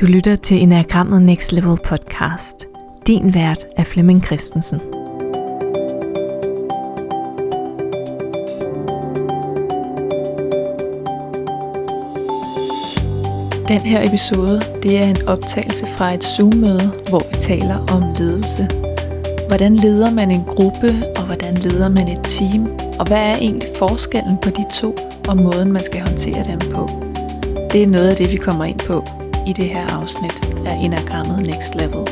Du lytter til Enagrammet Next Level podcast. Din vært er Flemming Christensen. Den her episode, det er en optagelse fra et Zoom-møde, hvor vi taler om ledelse. Hvordan leder man en gruppe, og hvordan leder man et team? Og hvad er egentlig forskellen på de to, og måden man skal håndtere dem på? Det er noget af det, vi kommer ind på i det her afsnit af Enagrammet Next Level.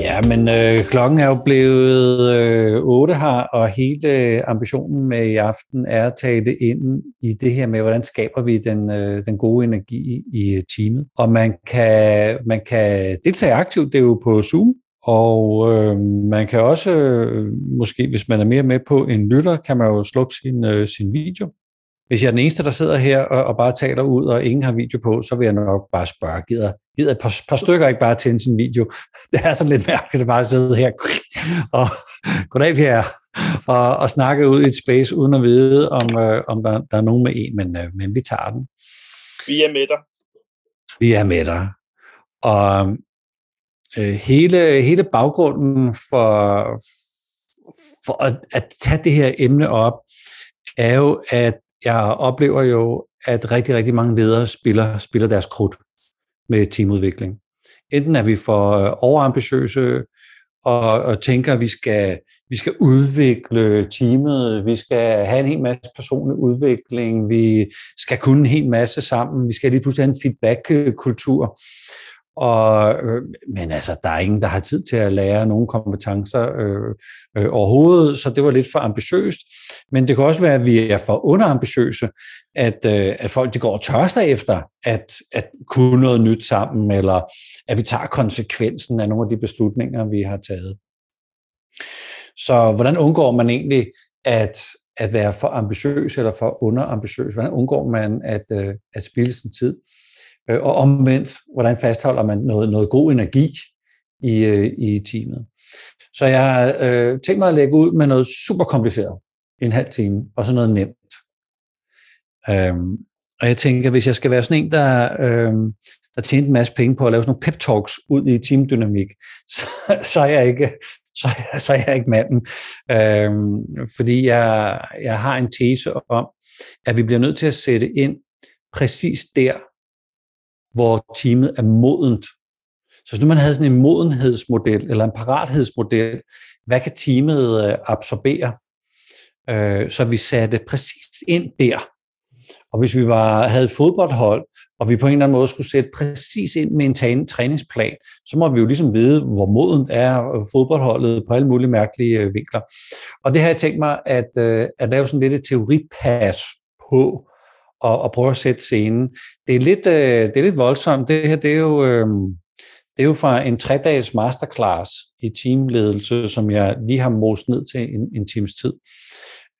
Ja, men øh, klokken er jo blevet øh, 8 her, og hele øh, ambitionen med i aften er at tale ind i det her med, hvordan skaber vi den, øh, den gode energi i øh, teamet. Og man kan, man kan deltage aktivt, det er jo på Zoom, og øh, man kan også, øh, måske hvis man er mere med på en lytter, kan man jo slukke sin, øh, sin video. Hvis jeg er den eneste, der sidder her og, og bare taler ud, og ingen har video på, så vil jeg nok bare spørge, gider, gider et par, par stykker ikke bare tænde sin video? Det er sådan lidt mærkeligt at bare sidde her og goddag Pierre, og, og snakke ud i et space, uden at vide, om, øh, om der, der er nogen med en, men, øh, men vi tager den. Vi er med dig. Vi er med dig. Og øh, hele, hele baggrunden for, for at, at tage det her emne op, er jo, at jeg oplever jo, at rigtig, rigtig mange ledere spiller, spiller deres krudt med teamudvikling. Enten er vi for øh, overambitiøse og, og tænker, at vi skal, vi skal udvikle teamet, vi skal have en hel masse personlig udvikling, vi skal kunne en hel masse sammen, vi skal lige pludselig have en feedback-kultur. Og, øh, men altså, der er ingen, der har tid til at lære nogle kompetencer øh, øh, overhovedet, så det var lidt for ambitiøst. Men det kan også være, at vi er for underambitiøse, at, øh, at folk de går og tørster efter at, at kunne noget nyt sammen, eller at vi tager konsekvensen af nogle af de beslutninger, vi har taget. Så hvordan undgår man egentlig at, at være for ambitiøs eller for underambitiøs? Hvordan undgår man at, øh, at spille sin tid? Øh, og omvendt, hvordan fastholder man noget, noget god energi i, øh, i teamet. Så jeg har øh, tænkt mig at lægge ud med noget super kompliceret i en halv time, og så noget nemt. Øhm, og jeg tænker, hvis jeg skal være sådan en, der, øhm, der tjener en masse penge på at lave sådan nogle pep talks ud i teamdynamik, så, så, er jeg ikke, så, så er jeg ikke manden. Øhm, fordi jeg, jeg har en tese om, at vi bliver nødt til at sætte ind præcis der, hvor teamet er modent. Så hvis nu man havde sådan en modenhedsmodel eller en parathedsmodel, hvad kan teamet øh, absorbere? Øh, så vi satte præcis ind der. Og hvis vi var, havde et fodboldhold, og vi på en eller anden måde skulle sætte præcis ind med en træningsplan, så må vi jo ligesom vide, hvor modent er fodboldholdet på alle mulige mærkelige øh, vinkler. Og det har jeg tænkt mig at, øh, at lave sådan lidt et teoripas på, og, og prøve at sætte scenen. Det er lidt, øh, det er lidt voldsomt. Det her det er jo, øh, det er jo fra en tre-dages masterclass i teamledelse, som jeg lige har most ned til en, en times tid.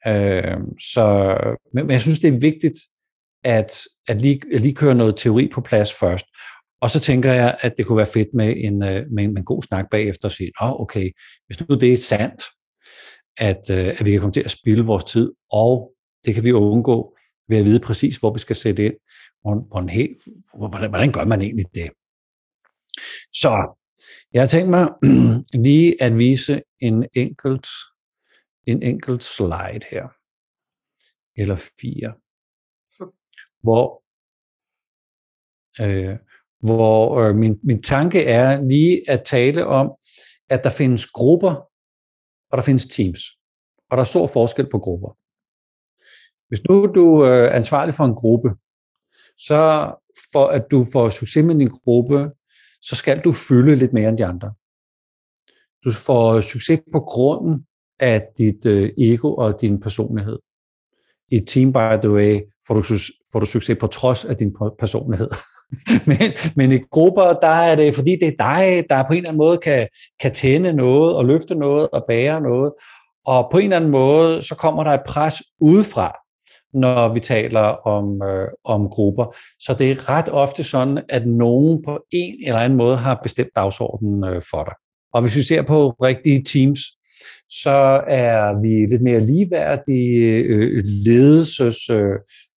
Øh, så, men, men jeg synes, det er vigtigt at, at, lige, at lige køre noget teori på plads først. Og så tænker jeg, at det kunne være fedt med en, øh, med en, med en god snak bagefter og sige, oh, okay, hvis nu det er sandt, at, øh, at vi kan komme til at spille vores tid, og det kan vi undgå, ved at vide præcis, hvor vi skal sætte ind. Hvordan, hvordan, hvordan gør man egentlig det? Så jeg har tænkt mig lige at vise en enkelt, en enkelt slide her, eller fire, hvor, øh, hvor øh, min, min tanke er lige at tale om, at der findes grupper, og der findes teams. Og der er stor forskel på grupper. Hvis nu du øh, er ansvarlig for en gruppe, så for at du får succes med din gruppe, så skal du fylde lidt mere end de andre. Du får succes på grunden af dit øh, ego og din personlighed. I et team, by the way, får du, får du succes på trods af din personlighed. men, men i grupper, der er det, fordi det er dig, der på en eller anden måde kan, kan tænde noget og løfte noget og bære noget. Og på en eller anden måde, så kommer der et pres udefra, når vi taler om, øh, om grupper. Så det er ret ofte sådan, at nogen på en eller anden måde har bestemt dagsordenen øh, for dig. Og hvis vi ser på rigtige teams, så er vi lidt mere ligeværdige øh, ledelses, øh,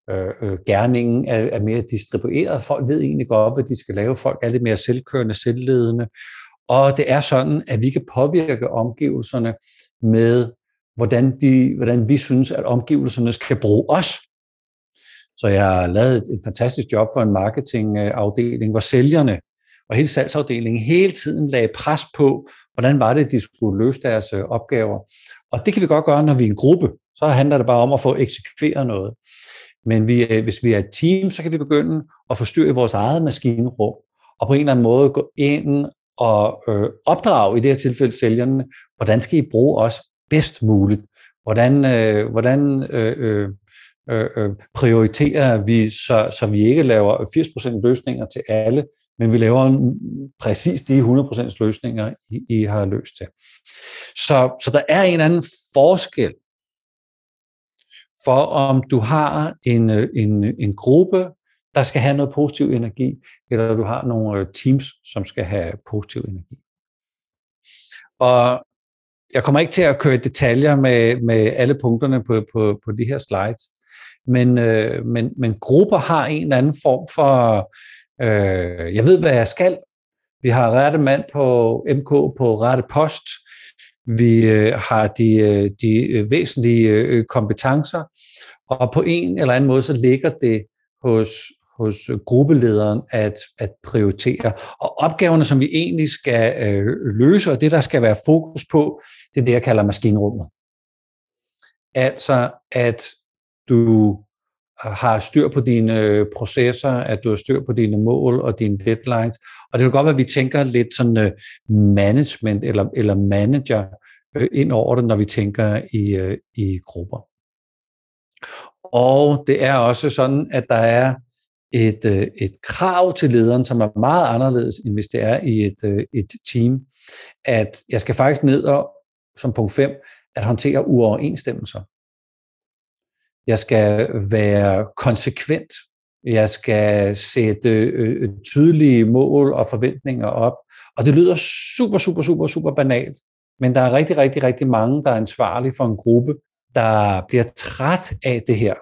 øh, øh gerningen er, er mere distribueret. Folk ved egentlig godt, hvad de skal lave. Folk er lidt mere selvkørende, selvledende. Og det er sådan, at vi kan påvirke omgivelserne med, hvordan, de, hvordan vi synes, at omgivelserne skal bruge os. Så jeg har lavet et, et fantastisk job for en marketingafdeling, hvor sælgerne og hele salgsafdelingen hele tiden lagde pres på, hvordan var det, de skulle løse deres øh, opgaver. Og det kan vi godt gøre, når vi er en gruppe. Så handler det bare om at få eksekveret noget. Men vi, øh, hvis vi er et team, så kan vi begynde at forstyrre vores eget maskinrum, og på en eller anden måde gå ind og øh, opdrage, i det her tilfælde sælgerne, hvordan skal I bruge os bedst muligt? Hvordan, øh, hvordan øh, øh, øh, øh, prioriterer vi, så, så vi ikke laver 80% løsninger til alle, men vi laver en, præcis de 100% løsninger, I, I har løst til. Så, så der er en anden forskel for, om du har en, øh, en, en gruppe, der skal have noget positiv energi, eller du har nogle øh, teams, som skal have positiv energi. Og jeg kommer ikke til at køre i detaljer med, med alle punkterne på, på, på de her slides, men, øh, men, men grupper har en eller anden form for, øh, jeg ved, hvad jeg skal. Vi har rette mand på MK på rette post. Vi øh, har de, øh, de øh, væsentlige øh, kompetencer, og på en eller anden måde, så ligger det hos, hos øh, gruppelederen at, at prioritere. Og opgaverne, som vi egentlig skal øh, løse, og det, der skal være fokus på, det er det, jeg kalder maskinrummet. Altså, at du øh, har styr på dine øh, processer, at du har styr på dine mål og dine deadlines. Og det kan godt være, at vi tænker lidt sådan management eller, eller manager ind over det, når vi tænker i, i grupper. Og det er også sådan, at der er et, øh, et krav til lederen, som er meget anderledes, end hvis det er i et, øh, et team, at jeg skal faktisk ned og, som punkt 5, at håndtere uoverensstemmelser. Jeg skal være konsekvent. Jeg skal sætte øh, tydelige mål og forventninger op. Og det lyder super, super, super, super banalt. Men der er rigtig, rigtig, rigtig mange, der er ansvarlige for en gruppe, der bliver træt af det her,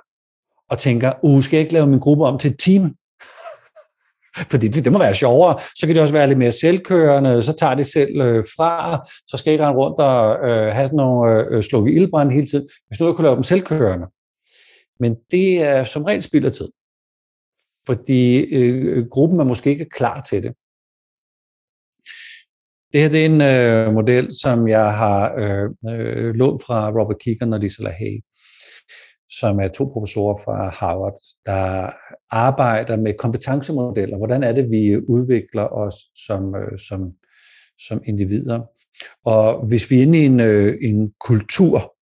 og tænker, uh, skal jeg ikke lave min gruppe om til et team? Fordi det, det må være sjovere. Så kan det også være lidt mere selvkørende, så tager det selv øh, fra, så skal ikke rende rundt og øh, have sådan nogle øh, slukke ildbrænde hele tiden. Hvis nu jeg kunne lave dem selvkørende, men det er som regel spild af tid. Fordi øh, gruppen er måske ikke klar til det. Det her det er en øh, model, som jeg har øh, øh, lånt fra Robert Keegan og Lisa LaHaye, som er to professorer fra Harvard, der arbejder med kompetencemodeller. Hvordan er det, vi udvikler os som, øh, som, som individer? Og hvis vi er inde i en, øh, en kultur,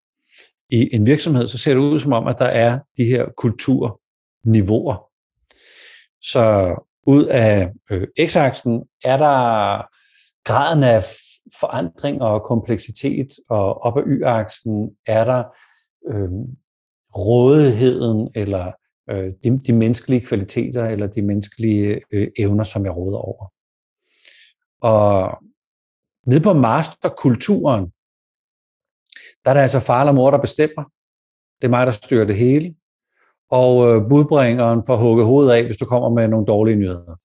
i en virksomhed, så ser det ud som om, at der er de her kulturniveauer. Så ud af øh, x-aksen er der graden af forandring og kompleksitet, og op ad y-aksen er der øh, rådigheden eller øh, de, de menneskelige kvaliteter eller de menneskelige øh, evner, som jeg råder over. Og nede på masterkulturen, der er det altså far eller mor, der bestemmer. Det er mig, der styrer det hele. Og øh, budbringeren får hugget hovedet af, hvis du kommer med nogle dårlige nyheder.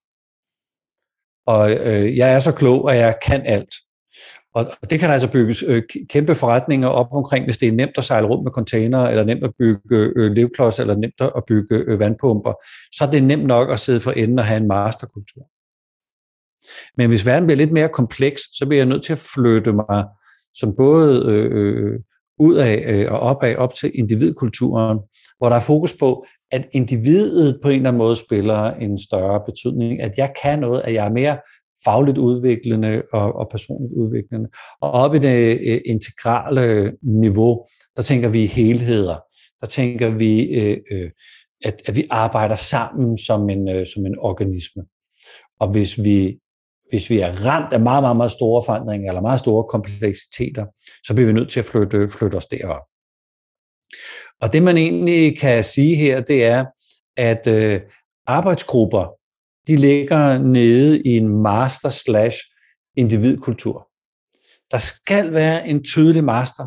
Og øh, jeg er så klog, at jeg kan alt. Og det kan altså bygges øh, kæmpe forretninger op omkring, hvis det er nemt at sejle rundt med container, eller nemt at bygge øh, levklods, eller nemt at bygge øh, vandpumper. Så er det nemt nok at sidde for enden og have en masterkultur. Men hvis verden bliver lidt mere kompleks, så bliver jeg nødt til at flytte mig som både øh, øh ud af øh, og opad op til individkulturen, hvor der er fokus på, at individet på en eller anden måde spiller en større betydning, at jeg kan noget, at jeg er mere fagligt udviklende og, og personligt udviklende. Og op i det øh, integrale niveau, der tænker vi helheder. Der tænker vi, øh, øh, at, at vi arbejder sammen som en, øh, som en organisme. Og hvis vi hvis vi er ramt af meget, meget, meget store forandringer eller meget store kompleksiteter, så bliver vi nødt til at flytte, flytte os derop. Og det man egentlig kan sige her, det er, at øh, arbejdsgrupper, de ligger nede i en master slash individkultur. Der skal være en tydelig master,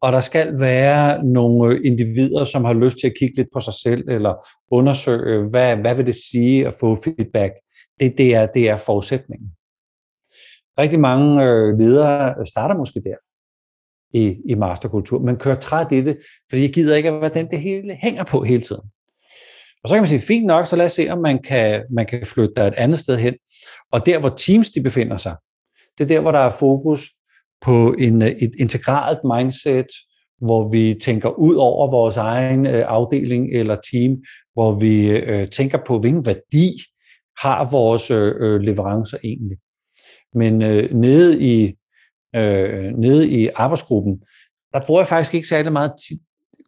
og der skal være nogle individer, som har lyst til at kigge lidt på sig selv, eller undersøge, hvad, hvad vil det sige at få feedback. Det, det, er, det er forudsætningen. Rigtig mange øh, ledere øh, starter måske der i, i masterkultur, men kører træt i det, fordi jeg gider ikke, hvad den det hele hænger på hele tiden. Og så kan man sige, fint nok, så lad os se, om man kan, man kan flytte dig et andet sted hen. Og der, hvor teams de befinder sig, det er der, hvor der er fokus på en, øh, et integralt mindset, hvor vi tænker ud over vores egen øh, afdeling eller team, hvor vi øh, tænker på, hvilken værdi har vores øh, øh, leverancer egentlig. Men øh, nede, i, øh, nede i arbejdsgruppen, der bruger jeg faktisk ikke særlig meget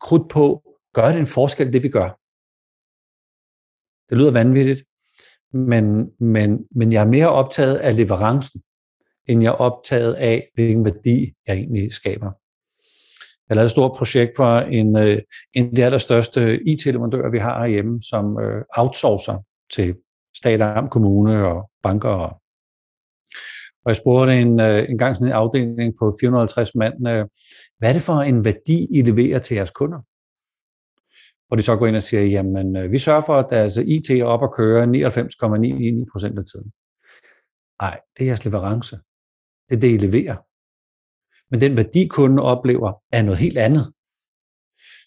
krudt på, gør det en forskel, det vi gør? Det lyder vanvittigt, men, men, men jeg er mere optaget af leverancen, end jeg er optaget af, hvilken værdi jeg egentlig skaber. Jeg lavede et stort projekt for en, øh, en af de allerstørste IT-leverandører, vi har herhjemme, som øh, outsourcer til stat, amt, kommune og banker. Og jeg spurgte en, øh, en gang sådan en afdeling på 450 mand, hvad er det for en værdi, I leverer til jeres kunder? Hvor de så går ind og siger, jamen øh, vi sørger for, at deres IT er op og køre 99,99 procent af tiden. Nej, det er jeres leverance. Det er det, I leverer. Men den værdi, kunden oplever, er noget helt andet.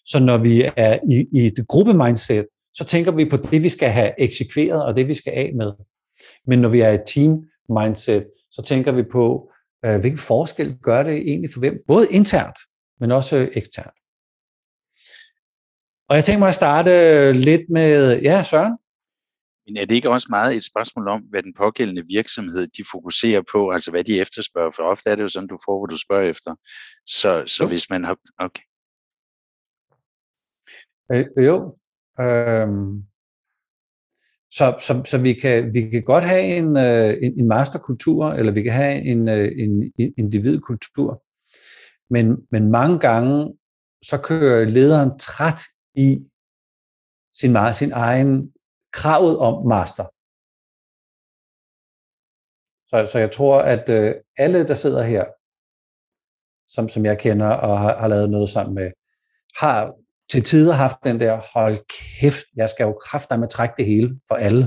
Så når vi er i, i et gruppemindset, så tænker vi på det, vi skal have eksekveret, og det, vi skal af med. Men når vi er et team-mindset, så tænker vi på, øh, hvilken forskel gør det egentlig for hvem? Både internt, men også øh, eksternt. Og jeg tænker mig at starte lidt med, ja Søren? Men er det ikke også meget et spørgsmål om, hvad den pågældende virksomhed, de fokuserer på, altså hvad de efterspørger? For ofte er det jo sådan, du får, hvad du spørger efter. Så, så jo. hvis man har... Okay. Øh, jo. Øhm. Så, så, så vi, kan, vi kan godt have en, øh, en, en masterkultur, eller vi kan have en, øh, en, en individkultur, men, men mange gange, så kører lederen træt i sin, sin egen kravet om master. Så, så jeg tror, at øh, alle, der sidder her, som, som jeg kender og har, har lavet noget sammen med, har til tider haft den der, hold kæft, jeg skal jo kræfte med at trække det hele for alle.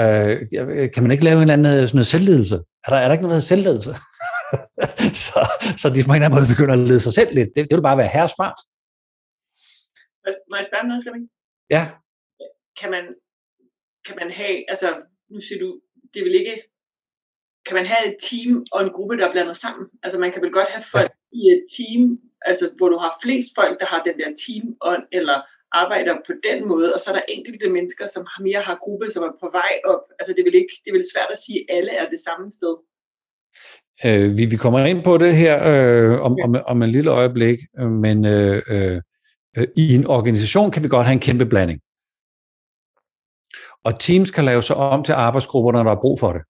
Øh, øh, kan man ikke lave en eller anden øh, sådan noget selvledelse? Er der, er der ikke noget selvledelse? så, så de på en eller anden måde begynder at lede sig selv lidt. Det, det vil bare være herresmart. Må jeg spørge noget, Flemming? Ja. Kan man, kan man have, altså nu siger du, det vil ikke, kan man have et team og en gruppe, der er blandet sammen? Altså man kan vel godt have folk ja. i et team, altså hvor du har flest folk, der har den der team eller arbejder på den måde, og så er der enkelte mennesker, som mere har gruppe, som er på vej op. Altså det vel, ikke, det er vel svært at sige, at alle er det samme sted. Øh, vi, vi kommer ind på det her øh, om, om, om en lille øjeblik, men øh, øh, Øh, I en organisation kan vi godt have en kæmpe blanding. Og teams kan lave sig om til arbejdsgrupper, når der er brug for det.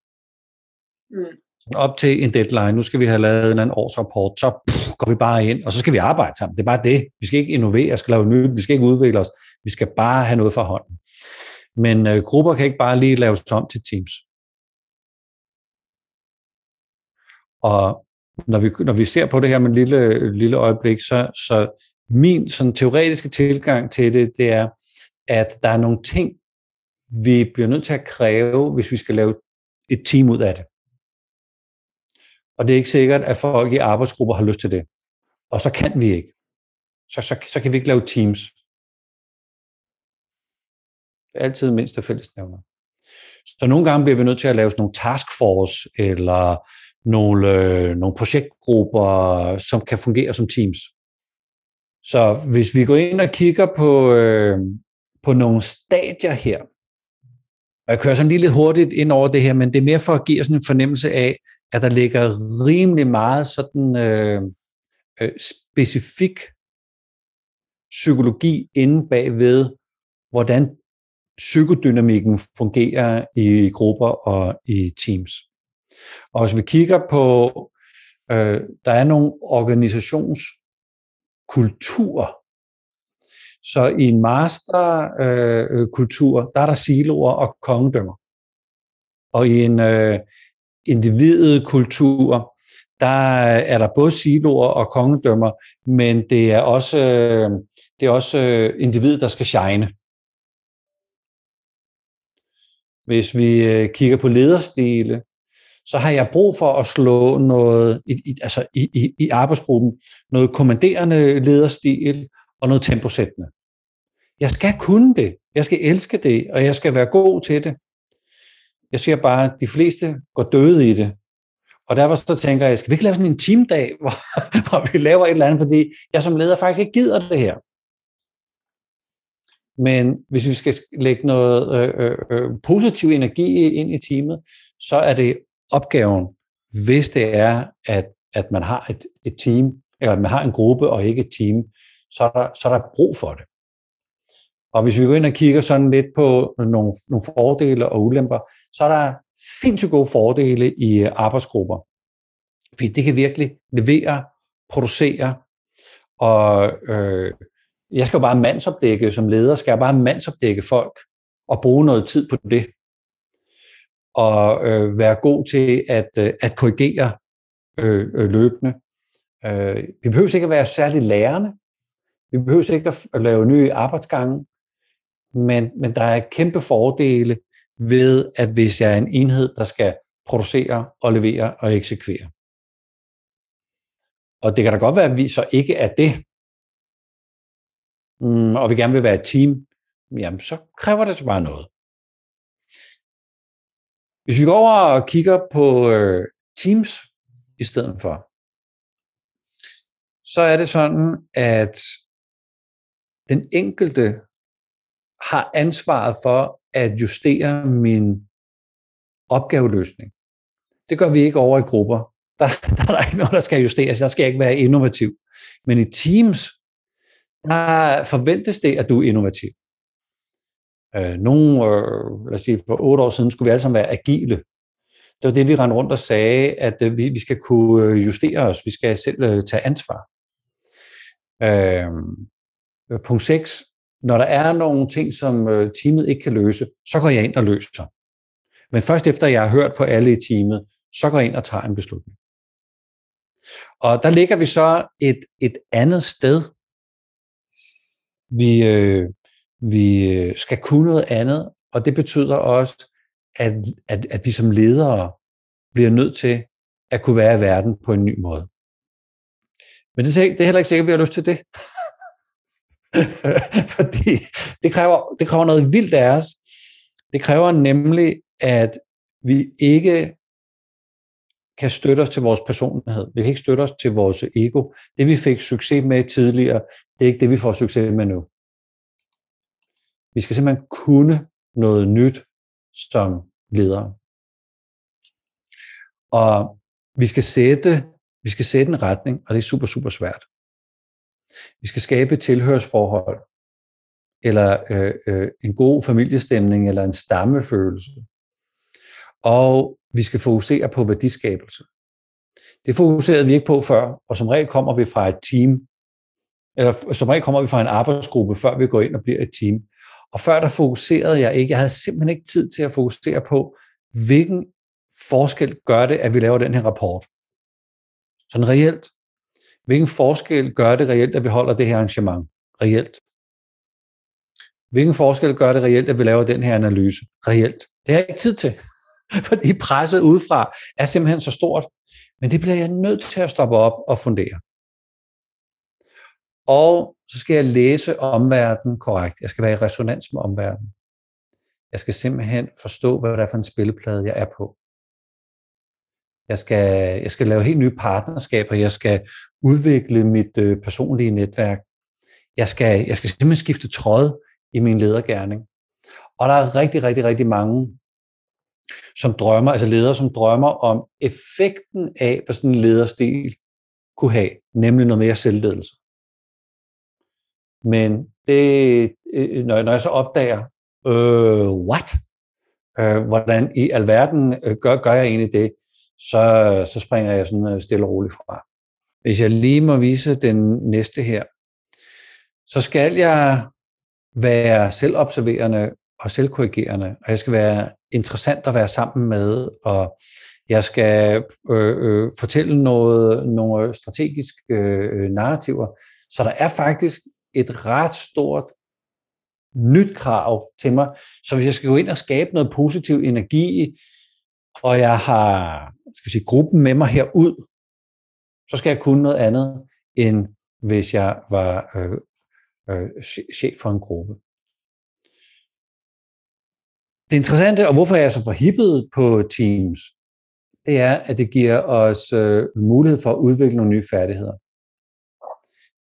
Mm. Op til en deadline, nu skal vi have lavet en anden årsrapport, så pff, går vi bare ind, og så skal vi arbejde sammen. Det er bare det. Vi skal ikke innovere, skal lave nyt, vi skal ikke udvikle os. Vi skal bare have noget for hånden. Men øh, grupper kan ikke bare lige laves om til teams. Og når vi, når vi ser på det her med et lille, lille øjeblik, så, så min sådan teoretiske tilgang til det, det er, at der er nogle ting, vi bliver nødt til at kræve, hvis vi skal lave et team ud af det. Og det er ikke sikkert, at folk i arbejdsgrupper har lyst til det. Og så kan vi ikke. Så, så, så kan vi ikke lave teams. Det er altid mindste fællesnævner. Så nogle gange bliver vi nødt til at lave sådan nogle taskforce, eller nogle, øh, nogle projektgrupper, som kan fungere som teams. Så hvis vi går ind og kigger på, øh, på nogle stadier her, og jeg kører sådan lige lidt hurtigt ind over det her, men det er mere for at give sådan en fornemmelse af, at der ligger rimelig meget sådan øh, øh, specifik psykologi inde bagved, hvordan psykodynamikken fungerer i grupper og i teams. Og hvis vi kigger på, øh, der er nogle organisations kultur. Så i en masterkultur, øh, øh der er der siloer og kongedømmer. Og i en øh, individet kultur, der er der både siloer og kongedømmer, men det er også, øh, det er også øh, individet, der skal shine. Hvis vi øh, kigger på lederstile, så har jeg brug for at slå noget, i, i, altså i, i, i arbejdsgruppen, noget kommanderende lederstil og noget temposættende. Jeg skal kunne det, jeg skal elske det, og jeg skal være god til det. Jeg siger bare, at de fleste går døde i det. Og derfor så tænker jeg, skal vi ikke lave sådan en teamdag, hvor, hvor vi laver et eller andet, fordi jeg som leder faktisk ikke gider det her. Men hvis vi skal lægge noget øh, øh, øh positiv energi ind i teamet, så er det opgaven, hvis det er, at, at man har et, et team, eller at man har en gruppe og ikke et team, så er, der, så er der brug for det. Og hvis vi går ind og kigger sådan lidt på nogle, nogle fordele og ulemper, så er der sindssygt gode fordele i øh, arbejdsgrupper. Fordi det kan virkelig levere, producere, og øh, jeg skal jo bare mandsopdække som leder, skal jeg bare mandsopdække folk og bruge noget tid på det. Og øh, være god til at, øh, at korrigere øh, øh, løbende. Øh, vi behøver ikke at være særlig lærende. Vi behøver ikke at lave nye arbejdsgange. Men, men der er kæmpe fordele ved, at hvis jeg er en enhed, der skal producere og levere og eksekvere. Og det kan da godt være, at vi så ikke er det, mm, og vi gerne vil være et team, jamen så kræver det så bare noget. Hvis vi går over og kigger på øh, Teams i stedet for, så er det sådan, at den enkelte har ansvaret for at justere min opgaveløsning. Det gør vi ikke over i grupper. Der, der er der ikke noget, der skal justeres. Der skal ikke være innovativ. Men i Teams, der forventes det, at du er innovativ. Øh, nogle, øh, lad os sige, for otte år siden skulle vi alle sammen være agile. Det var det, vi rendte rundt og sagde, at øh, vi, vi skal kunne øh, justere os. Vi skal selv øh, tage ansvar. Øh, punkt 6. Når der er nogle ting, som øh, teamet ikke kan løse, så går jeg ind og løser. Men først efter jeg har hørt på alle i teamet, så går jeg ind og tager en beslutning. Og der ligger vi så et, et andet sted. Vi, øh, vi øh, skal kunne noget andet, og det betyder også, at, at, at vi som ledere bliver nødt til at kunne være i verden på en ny måde. Men det det er heller ikke sikkert, at vi har lyst til det. Fordi det kræver, det kræver noget vildt af os. Det kræver nemlig, at vi ikke kan støtte os til vores personlighed. Vi kan ikke støtte os til vores ego. Det vi fik succes med tidligere, det er ikke det, vi får succes med nu. Vi skal simpelthen kunne noget nyt som ledere. Og vi skal sætte, vi skal sætte en retning, og det er super, super svært. Vi skal skabe et tilhørsforhold, eller øh, øh, en god familiestemning, eller en stammefølelse. Og vi skal fokusere på værdiskabelse. Det fokuserede vi ikke på før, og som regel kommer vi fra et team, eller som regel kommer vi fra en arbejdsgruppe, før vi går ind og bliver et team. Og før der fokuserede jeg ikke, jeg havde simpelthen ikke tid til at fokusere på, hvilken forskel gør det, at vi laver den her rapport. Sådan reelt. Hvilken forskel gør det reelt, at vi holder det her arrangement? Reelt. Hvilken forskel gør det reelt, at vi laver den her analyse? Reelt. Det har jeg ikke tid til, fordi presset udefra er simpelthen så stort. Men det bliver jeg nødt til at stoppe op og fundere. Og så skal jeg læse omverdenen korrekt. Jeg skal være i resonans med omverdenen. Jeg skal simpelthen forstå, hvad det er for en spilleplade, jeg er på. Jeg skal, jeg skal lave helt nye partnerskaber. Jeg skal udvikle mit øh, personlige netværk. Jeg skal, jeg skal simpelthen skifte tråd i min ledergærning. Og der er rigtig, rigtig, rigtig mange, som drømmer, altså ledere, som drømmer om effekten af, hvad sådan en lederstil kunne have, nemlig noget mere selvledelse. Men det, øh, når, når jeg så opdager, øh, what? Øh, hvordan i alverden øh, gør, gør jeg egentlig det? Så, så springer jeg sådan øh, stille og roligt fra. Hvis jeg lige må vise den næste her, så skal jeg være selvobserverende og selvkorrigerende, og jeg skal være interessant at være sammen med, og Jeg skal øh, øh, fortælle noget, nogle strategiske øh, narrativer. Så der er faktisk et ret stort nyt krav til mig. Så hvis jeg skal gå ind og skabe noget positiv energi, og jeg har skal sige, gruppen med mig herud, så skal jeg kunne noget andet, end hvis jeg var øh, øh, chef for en gruppe. Det interessante, og hvorfor jeg er så forhippet på Teams, det er, at det giver os øh, mulighed for at udvikle nogle nye færdigheder.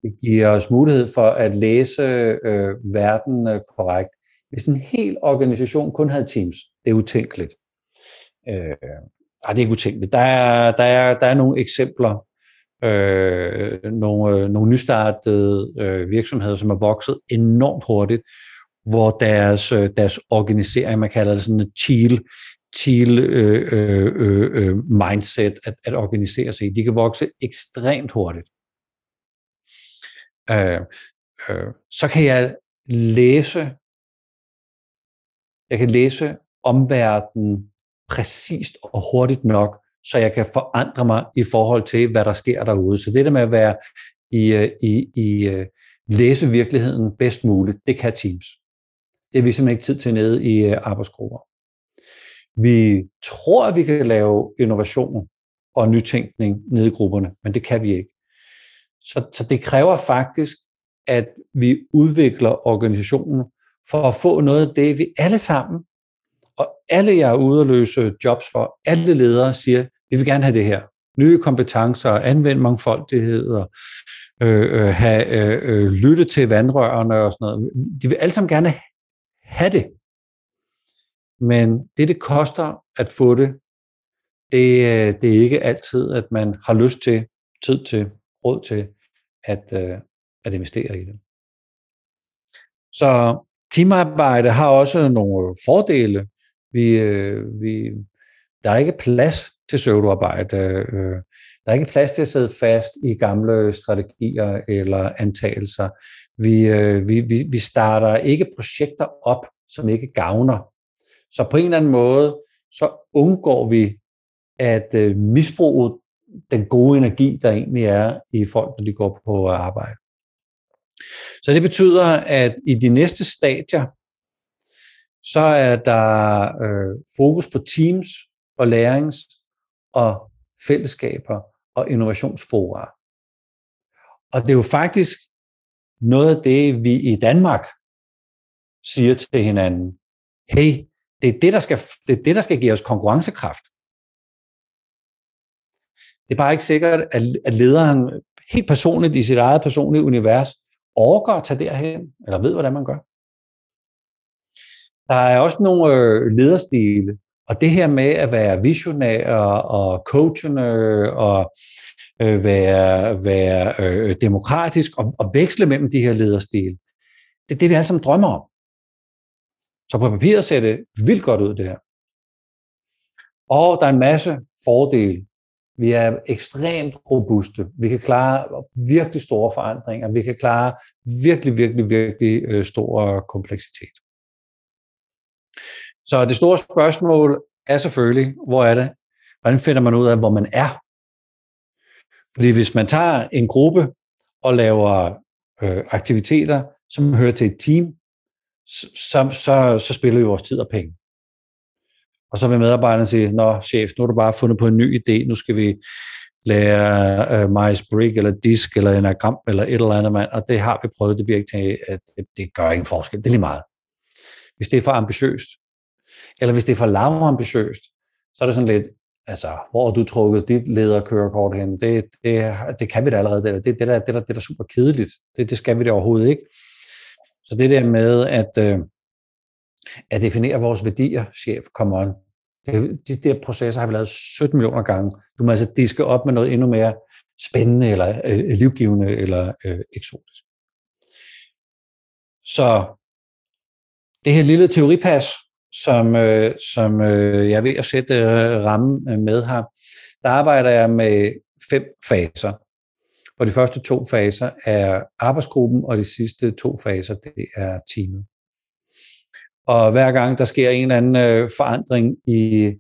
Det giver os mulighed for at læse øh, verden øh, korrekt. Hvis en hel organisation kun havde Teams, det er utænkeligt. Øh, ej, det er ikke utænkeligt. Der er, der er, der er nogle eksempler, øh, nogle, øh, nogle nystartede øh, virksomheder, som er vokset enormt hurtigt, hvor deres, øh, deres organisering, man kalder det sådan et teal, teal øh, øh, øh, øh mindset at, at organisere sig i, de kan vokse ekstremt hurtigt. Øh, øh, så kan jeg læse, jeg kan læse omverdenen præcist og hurtigt nok, så jeg kan forandre mig i forhold til, hvad der sker derude. Så det der med at være i, øh, i, i øh, læse virkeligheden bedst muligt, det kan Teams. Det er vi simpelthen ikke tid til nede i øh, arbejdsgrupper. Vi tror, at vi kan lave innovation og nytænkning nede i grupperne, men det kan vi ikke. Så, så det kræver faktisk, at vi udvikler organisationen for at få noget af det, vi alle sammen, og alle jeg er ude og løse jobs for, alle ledere siger, vi vil gerne have det her. Nye kompetencer, anvende mangfoldighed, og øh, øh, have, øh, øh, lytte til vandrørene og sådan noget. De vil alle sammen gerne have det. Men det, det koster at få det, det, øh, det er ikke altid, at man har lyst til, tid til, råd til at, øh, at investere i det. Så teamarbejde har også nogle fordele. Vi, øh, vi, der er ikke plads til pseudoarbejde. Øh, der er ikke plads til at sidde fast i gamle strategier eller antagelser. Vi, øh, vi, vi, vi starter ikke projekter op, som ikke gavner. Så på en eller anden måde, så undgår vi at øh, misbruge den gode energi, der egentlig er i folk, når de går på arbejde. Så det betyder, at i de næste stadier, så er der øh, fokus på teams og lærings- og fællesskaber og innovationsfora. Og det er jo faktisk noget af det, vi i Danmark siger til hinanden. Hey, det er det, der skal, det er det, der skal give os konkurrencekraft. Det er bare ikke sikkert, at lederen helt personligt i sit eget personlige univers overgår at tage derhen, eller ved, hvordan man gør. Der er også nogle øh, lederstile, og det her med at være visionær og coachende og øh, være, være øh, demokratisk og, og veksle mellem de her lederstile, det er det, vi alle sammen drømmer om. Så på papiret ser det vildt godt ud, det her. Og der er en masse fordele. Vi er ekstremt robuste. Vi kan klare virkelig store forandringer. Vi kan klare virkelig, virkelig, virkelig øh, stor øh, kompleksitet. Så det store spørgsmål er selvfølgelig, hvor er det? Hvordan finder man ud af, hvor man er? Fordi hvis man tager en gruppe og laver øh, aktiviteter, som hører til et team, så, så, så spiller vi vores tid og penge. Og så vil medarbejderne sige, nå chef, nu har du bare fundet på en ny idé, nu skal vi lære øh, uh, Myers-Briggs eller disk eller enagram eller et eller andet mand, og det har vi prøvet, det bliver ikke til, at det, det gør ingen forskel, det er lige meget. Hvis det er for ambitiøst, eller hvis det er for lavambitiøst, så er det sådan lidt, altså, hvor har du trukket dit lederkørekort hen? Det, det, det kan vi da allerede. Det, det, det, der, det, der, det der super kedeligt. Det, det skal vi da overhovedet ikke. Så det der med at, øh, at definere vores værdier, chef, come on. Det, de der processer har vi lavet 17 millioner gange. Du må altså diske op med noget endnu mere spændende, eller øh, øh, livgivende, eller øh, eksotisk. Så det her lille teoripas, som, øh, som øh, jeg er ved at sætte øh, rammen øh, med her, der arbejder jeg med fem faser. Og de første to faser er arbejdsgruppen, og de sidste to faser, det er teamet. Og hver gang der sker en eller anden øh, forandring i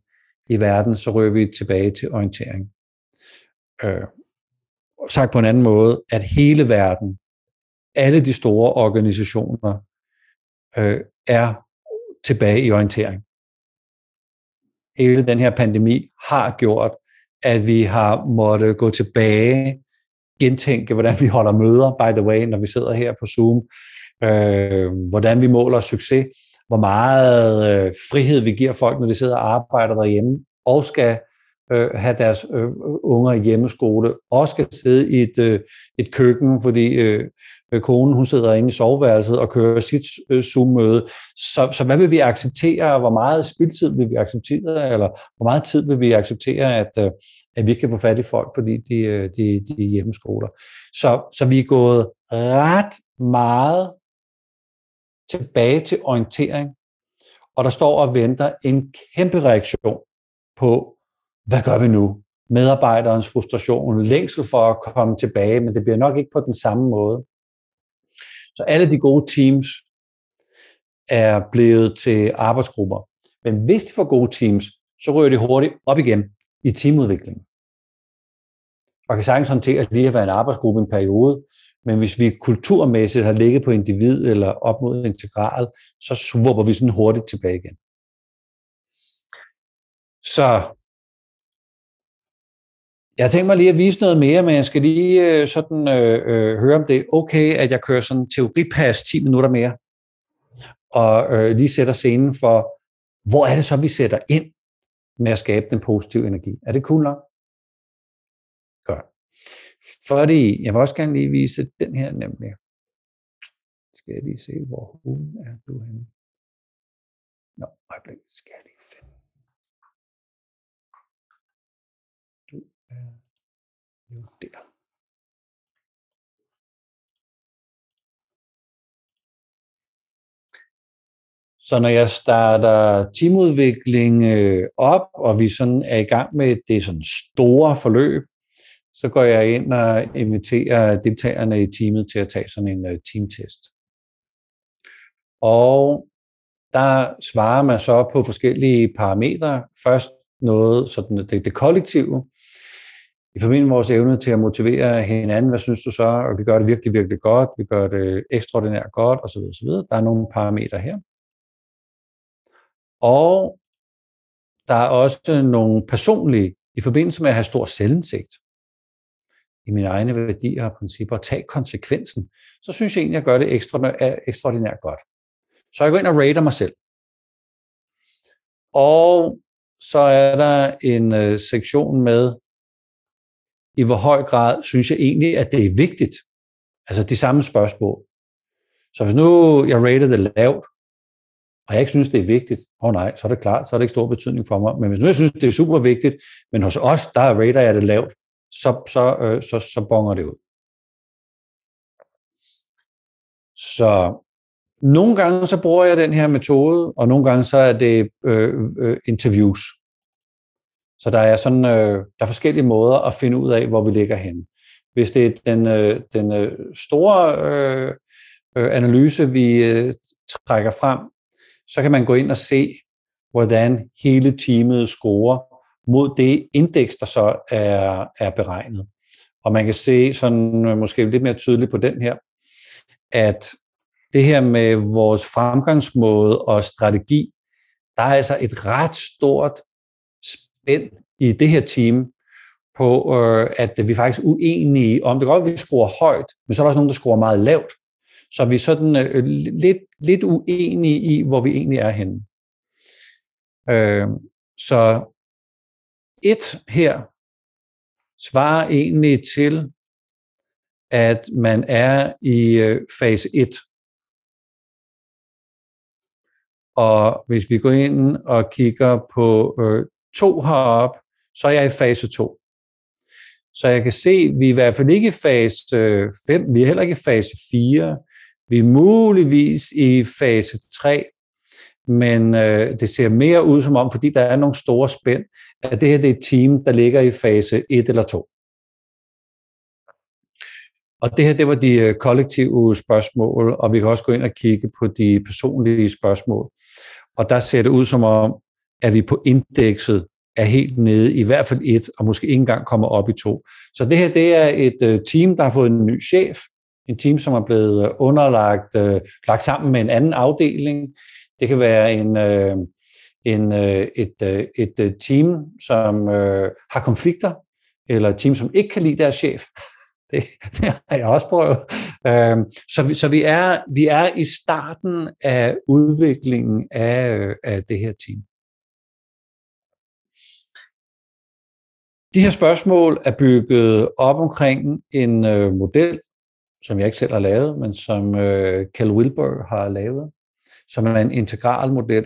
i verden, så rører vi tilbage til orientering. Øh, sagt på en anden måde, at hele verden, alle de store organisationer, øh, er tilbage i orientering. Hele den her pandemi har gjort, at vi har måttet gå tilbage, gentænke, hvordan vi holder møder, by the way, når vi sidder her på Zoom, øh, hvordan vi måler succes, hvor meget øh, frihed vi giver folk, når de sidder og arbejder derhjemme, og skal øh, have deres øh, unger i hjemmeskole, og skal sidde i et, øh, et køkken, fordi øh, øh konen hun sidder inde i soveværelset og kører sit øh, Zoom-møde. Så, så hvad vil vi acceptere? Hvor meget spildtid vil vi acceptere? Eller hvor meget tid vil vi acceptere, at, øh, at vi kan få fat i folk, fordi de, øh, de, de er hjemmeskoler? Så, så vi er gået ret meget tilbage til orientering, og der står og venter en kæmpe reaktion på, hvad gør vi nu? Medarbejderens frustration, længsel for at komme tilbage, men det bliver nok ikke på den samme måde. Så alle de gode teams er blevet til arbejdsgrupper. Men hvis de får gode teams, så ryger de hurtigt op igen i teamudviklingen. Og kan sagtens håndtere lige at være en arbejdsgruppe en periode, men hvis vi kulturmæssigt har ligget på individ eller op mod integral, så svupper vi sådan hurtigt tilbage igen. Så jeg tænker mig lige at vise noget mere, men jeg skal lige øh, sådan øh, øh, høre, om det er okay, at jeg kører sådan teoripas 10 minutter mere, og øh, lige sætter scenen for, hvor er det så, vi sætter ind med at skabe den positive energi. Er det cool nok? Fordi, jeg vil også gerne lige vise den her nemlig. Skal jeg lige se, hvor hun er du henne? Nå, øjeblik, skal jeg lige finde. Du er jo der. Så når jeg starter teamudvikling øh, op, og vi sådan er i gang med det sådan store forløb, så går jeg ind og inviterer deltagerne i teamet til at tage sådan en øh, teamtest. Og der svarer man så på forskellige parametre. Først noget, sådan øh, det, det kollektive, i forbindelse med vores evne til at motivere hinanden, hvad synes du så? Og vi gør det virkelig, virkelig godt, vi gør det ekstraordinært godt, osv. osv. Der er nogle parametre her. Og der er også nogle personlige, i forbindelse med at have stor selvindsigt i mine egne værdier og principper, og tage konsekvensen, så synes jeg egentlig, at jeg gør det ekstra, ekstraordinært godt. Så jeg går ind og rater mig selv. Og så er der en øh, sektion med, i hvor høj grad synes jeg egentlig, at det er vigtigt. Altså de samme spørgsmål. Så hvis nu jeg rater det lavt, og jeg ikke synes, det er vigtigt, åh oh nej, så er det klart, så er det ikke stor betydning for mig. Men hvis nu jeg synes, det er super vigtigt, men hos os, der rater jeg det lavt, så, så, øh, så, så bonger det ud. Så nogle gange så bruger jeg den her metode, og nogle gange så er det øh, øh, interviews. Så der er sådan øh, der er forskellige måder at finde ud af, hvor vi ligger henne. Hvis det er den, øh, den øh, store øh, øh, analyse, vi øh, trækker frem, så kan man gå ind og se, hvordan hele teamet scorer mod det indeks, der så er, er beregnet. Og man kan se sådan øh, måske lidt mere tydeligt på den her, at det her med vores fremgangsmåde og strategi, der er altså et ret stort spænd i det her team på, øh, at vi er faktisk uenige om, det går godt, at vi skruer højt, men så er der også nogen, der scorer meget lavt. Så vi er sådan øh, lidt, lidt uenige i, hvor vi egentlig er henne. Øh, så et her svarer egentlig til, at man er i øh, fase 1. Og hvis vi går ind og kigger på øh, 2 heroppe, så er jeg i fase 2. Så jeg kan se, at vi er i hvert fald ikke i fase øh, 5, vi er heller ikke i fase 4, vi er muligvis i fase 3, men øh, det ser mere ud som om, fordi der er nogle store spænd, at det her det er et team, der ligger i fase 1 eller 2. Og det her, det var de øh, kollektive spørgsmål, og vi kan også gå ind og kigge på de personlige spørgsmål. Og der ser det ud som om, at vi på indekset er helt nede i hvert fald et, og måske ikke engang kommer op i to. Så det her, det er et øh, team, der har fået en ny chef, en team, som er blevet øh, underlagt, lagt sammen med en anden afdeling. Det kan være en, øh, en, øh, et, øh, et, et team, som øh, har konflikter, eller et team, som ikke kan lide deres chef. Det, det har jeg også prøvet. Øh, så vi, så vi, er, vi er i starten af udviklingen af, øh, af det her team. De her spørgsmål er bygget op omkring en øh, model, som jeg ikke selv har lavet, men som øh, Cal Wilber har lavet, som er en integral model,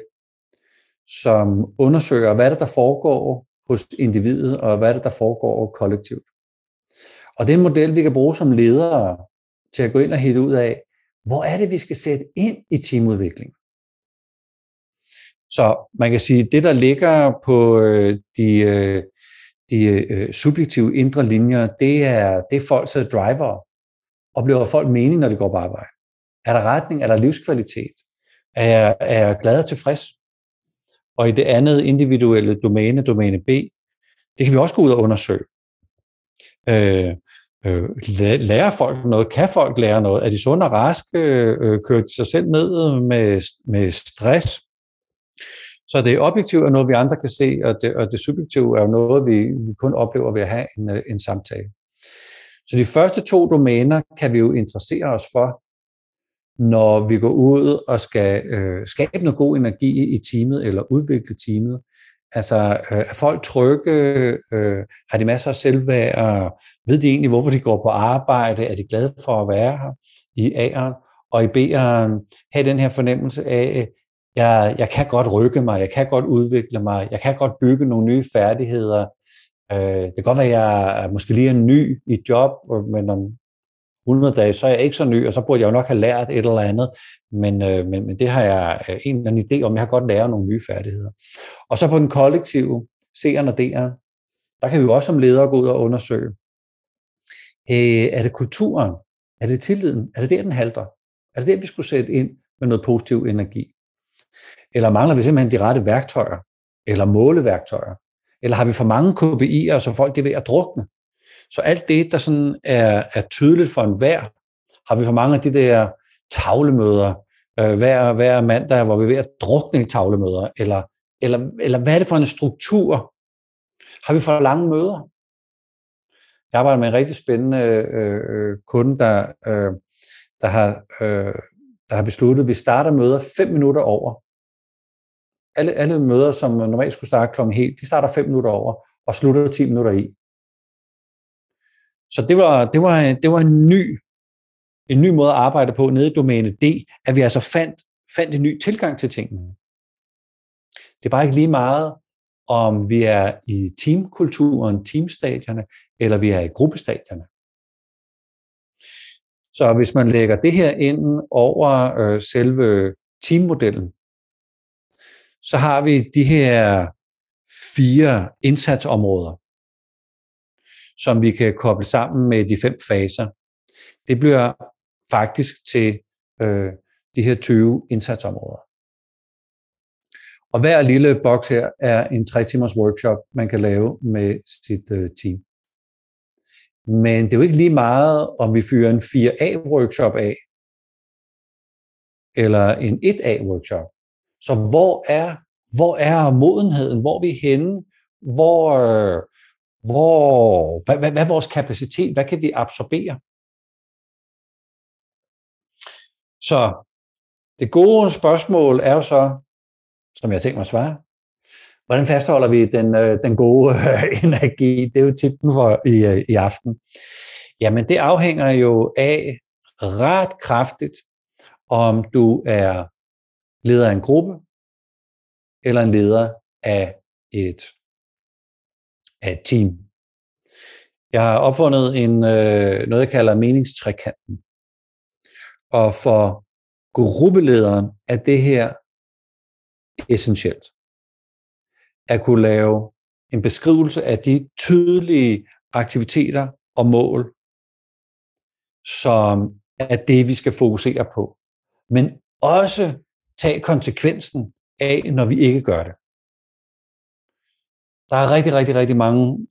som undersøger, hvad det der foregår hos individet, og hvad det der foregår kollektivt. Og det er en model, vi kan bruge som ledere til at gå ind og hitte ud af, hvor er det, vi skal sætte ind i teamudvikling. Så man kan sige, at det, der ligger på øh, de, øh, de øh, subjektive indre linjer, det er, det er folks driver. Oplever folk mening, når de går på arbejde? Er der retning? Er der livskvalitet? Er jeg, er jeg glad og tilfreds? Og i det andet individuelle domæne, domæne B, det kan vi også gå ud og undersøge. Øh, øh, lærer folk noget? Kan folk lære noget? Er de sunde og raske? Øh, kører de sig selv ned med, med stress? Så det objektive er noget, vi andre kan se, og det, og det subjektive er noget, vi, vi kun oplever ved at have en, øh, en samtale. Så de første to domæner kan vi jo interessere os for, når vi går ud og skal øh, skabe noget god energi i teamet eller udvikle teamet. Altså, øh, er folk trygge? Øh, har de masser af selvværd? Ved de egentlig, hvorfor de går på arbejde? Er de glade for at være her i A'eren? Og i B'eren have den her fornemmelse af, jeg, jeg kan godt rykke mig, jeg kan godt udvikle mig, jeg kan godt bygge nogle nye færdigheder. Øh, det kan godt være, at jeg måske lige er ny i job, men om 100 dage, så er jeg ikke så ny, og så burde jeg jo nok have lært et eller andet, men, øh, men, men det har jeg øh, en eller anden idé om, jeg har godt lært nogle nye færdigheder. Og så på den kollektive, C'eren og D'eren, der kan vi jo også som ledere gå ud og undersøge, øh, er det kulturen? Er det tilliden? Er det der, den halter? Er det der, vi skulle sætte ind med noget positiv energi? Eller mangler vi simpelthen de rette værktøjer? Eller måleværktøjer? Eller har vi for mange KPI'er, så folk er ved at drukne? Så alt det, der sådan er, er tydeligt for enhver, har vi for mange af de der tavlemøder, øh, hver, hver mandag, hvor vi er ved at drukne i tavlemøder, eller, eller, eller hvad er det for en struktur? Har vi for lange møder? Jeg arbejder med en rigtig spændende øh, øh kunde, der, øh, der, har, øh, der har besluttet, at vi starter møder 5 minutter over. Alle, alle møder, som normalt skulle starte klokken helt, de starter 5 minutter over og slutter 10 minutter i. Så det var, det var, det var en ny en ny måde at arbejde på nede i domæne D, at vi altså fandt, fandt en ny tilgang til tingene. Det er bare ikke lige meget, om vi er i teamkulturen, teamstadierne, eller vi er i gruppestadierne. Så hvis man lægger det her ind over øh, selve teammodellen, så har vi de her fire indsatsområder, som vi kan koble sammen med de fem faser. Det bliver faktisk til øh, de her 20 indsatsområder. Og hver lille boks her er en tre timers workshop, man kan lave med sit øh, team. Men det er jo ikke lige meget, om vi fyrer en 4A-workshop af, eller en 1A-workshop. Så hvor er, hvor er modenheden? Hvor er vi henne? Hvor, øh, hvor, hvad, hvad, hvad er vores kapacitet? Hvad kan vi absorbere? Så det gode spørgsmål er jo så, som jeg tænker mig at svare, hvordan fastholder vi den, øh, den gode øh, energi? Det er jo tippen for i, øh, i aften. Jamen det afhænger jo af ret kraftigt, om du er leder af en gruppe, eller en leder af et, af et team. Jeg har opfundet en, øh, noget, jeg kalder meningstrekanten. Og for gruppelederen er det her essentielt. At kunne lave en beskrivelse af de tydelige aktiviteter og mål, som er det, vi skal fokusere på. Men også tage konsekvensen af, når vi ikke gør det. Der er rigtig, rigtig, rigtig mange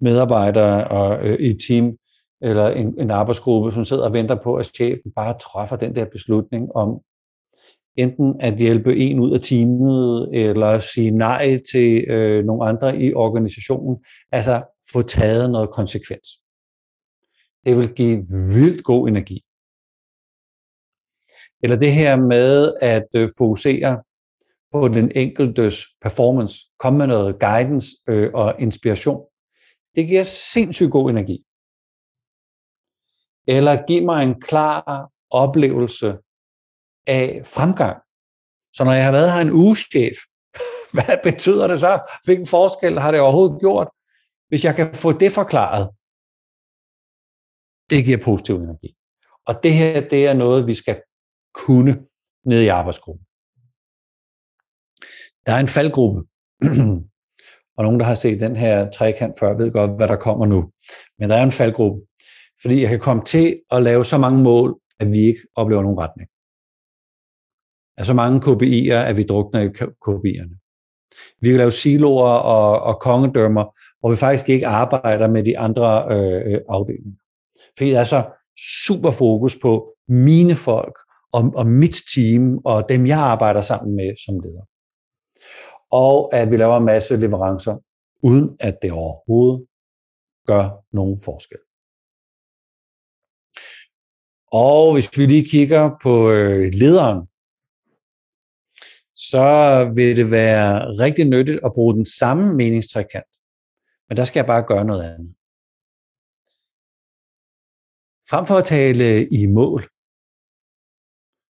medarbejdere og, øh, i et team eller en, en arbejdsgruppe, som sidder og venter på, at chefen bare træffer den der beslutning om enten at hjælpe en ud af teamet, eller sige nej til øh, nogle andre i organisationen. Altså få taget noget konsekvens. Det vil give vildt god energi. Eller det her med at øh, fokusere på den enkeltes performance, komme med noget guidance øh, og inspiration. Det giver sindssygt god energi. Eller giv mig en klar oplevelse af fremgang. Så når jeg har været her en uge chef, hvad betyder det så? Hvilken forskel har det overhovedet gjort? Hvis jeg kan få det forklaret, det giver positiv energi. Og det her, det er noget, vi skal kunne ned i arbejdsgruppen. Der er en faldgruppe, og nogen, der har set den her trekant før, ved godt, hvad der kommer nu. Men der er en faldgruppe, fordi jeg kan komme til at lave så mange mål, at vi ikke oplever nogen retning. Er så mange KPI'er, at vi drukner i KPI'erne. Vi kan lave siloer og, og kongedømmer, hvor vi faktisk ikke arbejder med de andre øh, øh afdelinger. Fordi der er så super fokus på mine folk og, og mit team og dem, jeg arbejder sammen med som leder. Og at vi laver en masse leverancer, uden at det overhovedet gør nogen forskel. Og hvis vi lige kigger på øh, lederen, så vil det være rigtig nyttigt at bruge den samme meningstrækant. Men der skal jeg bare gøre noget andet. Frem for at tale i mål,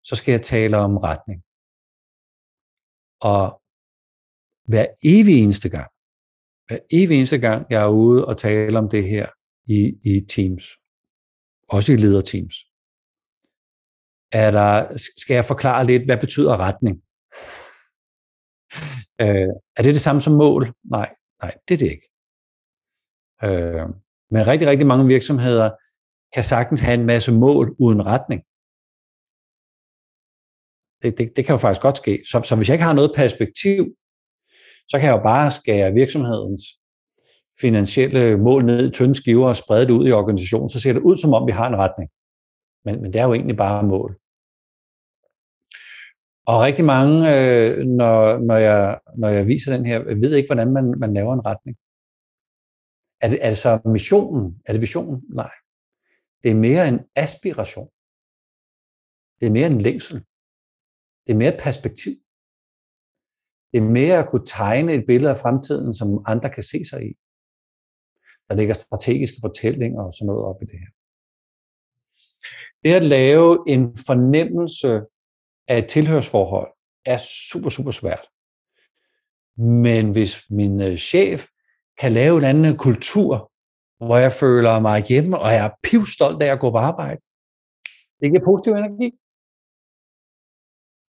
så skal jeg tale om retning. Og hver evig eneste gang, hver evig eneste gang, jeg er ude og tale om det her i, i Teams, også i lederteams, er der, skal jeg forklare lidt, hvad betyder retning? Øh, er det det samme som mål? Nej, nej, det er det ikke. Øh, men rigtig, rigtig mange virksomheder kan sagtens have en masse mål uden retning. Det, det, det kan jo faktisk godt ske. Så, så hvis jeg ikke har noget perspektiv, så kan jeg jo bare skære virksomhedens finansielle mål ned i tynde skiver og sprede det ud i organisationen, så ser det ud som om, vi har en retning. Men, men det er jo egentlig bare mål. Og rigtig mange, øh, når, når, jeg, når jeg viser den her, ved ikke, hvordan man, man laver en retning. Er det, er det så missionen? Er det visionen? Nej. Det er mere en aspiration. Det er mere en længsel. Det er mere et perspektiv. Det er mere at kunne tegne et billede af fremtiden, som andre kan se sig i. Der ligger strategiske fortællinger og sådan noget op i det her. Det at lave en fornemmelse af et tilhørsforhold er super, super svært. Men hvis min øh, chef kan lave en anden kultur, hvor jeg føler mig hjemme, og jeg er pivstolt af at gå på arbejde, det giver positiv energi.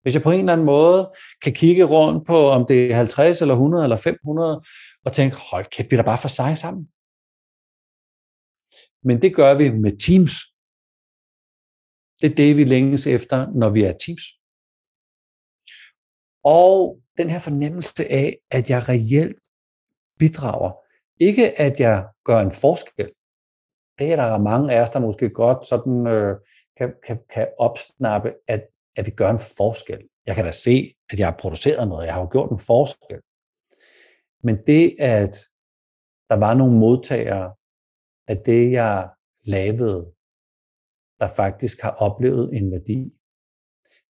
Hvis jeg på en eller anden måde kan kigge rundt på, om det er 50 eller 100 eller 500, og tænke, hold kæft, vi er da bare for sig sammen. Men det gør vi med teams. Det er det, vi længes efter, når vi er teams. Og den her fornemmelse af, at jeg reelt bidrager. Ikke at jeg gør en forskel. Det er der mange af os, der måske godt sådan, øh, kan, kan, kan opsnappe, at, at vi gør en forskel. Jeg kan da se, at jeg har produceret noget. Jeg har jo gjort en forskel. Men det, at der var nogle modtagere af det, jeg lavede, der faktisk har oplevet en værdi.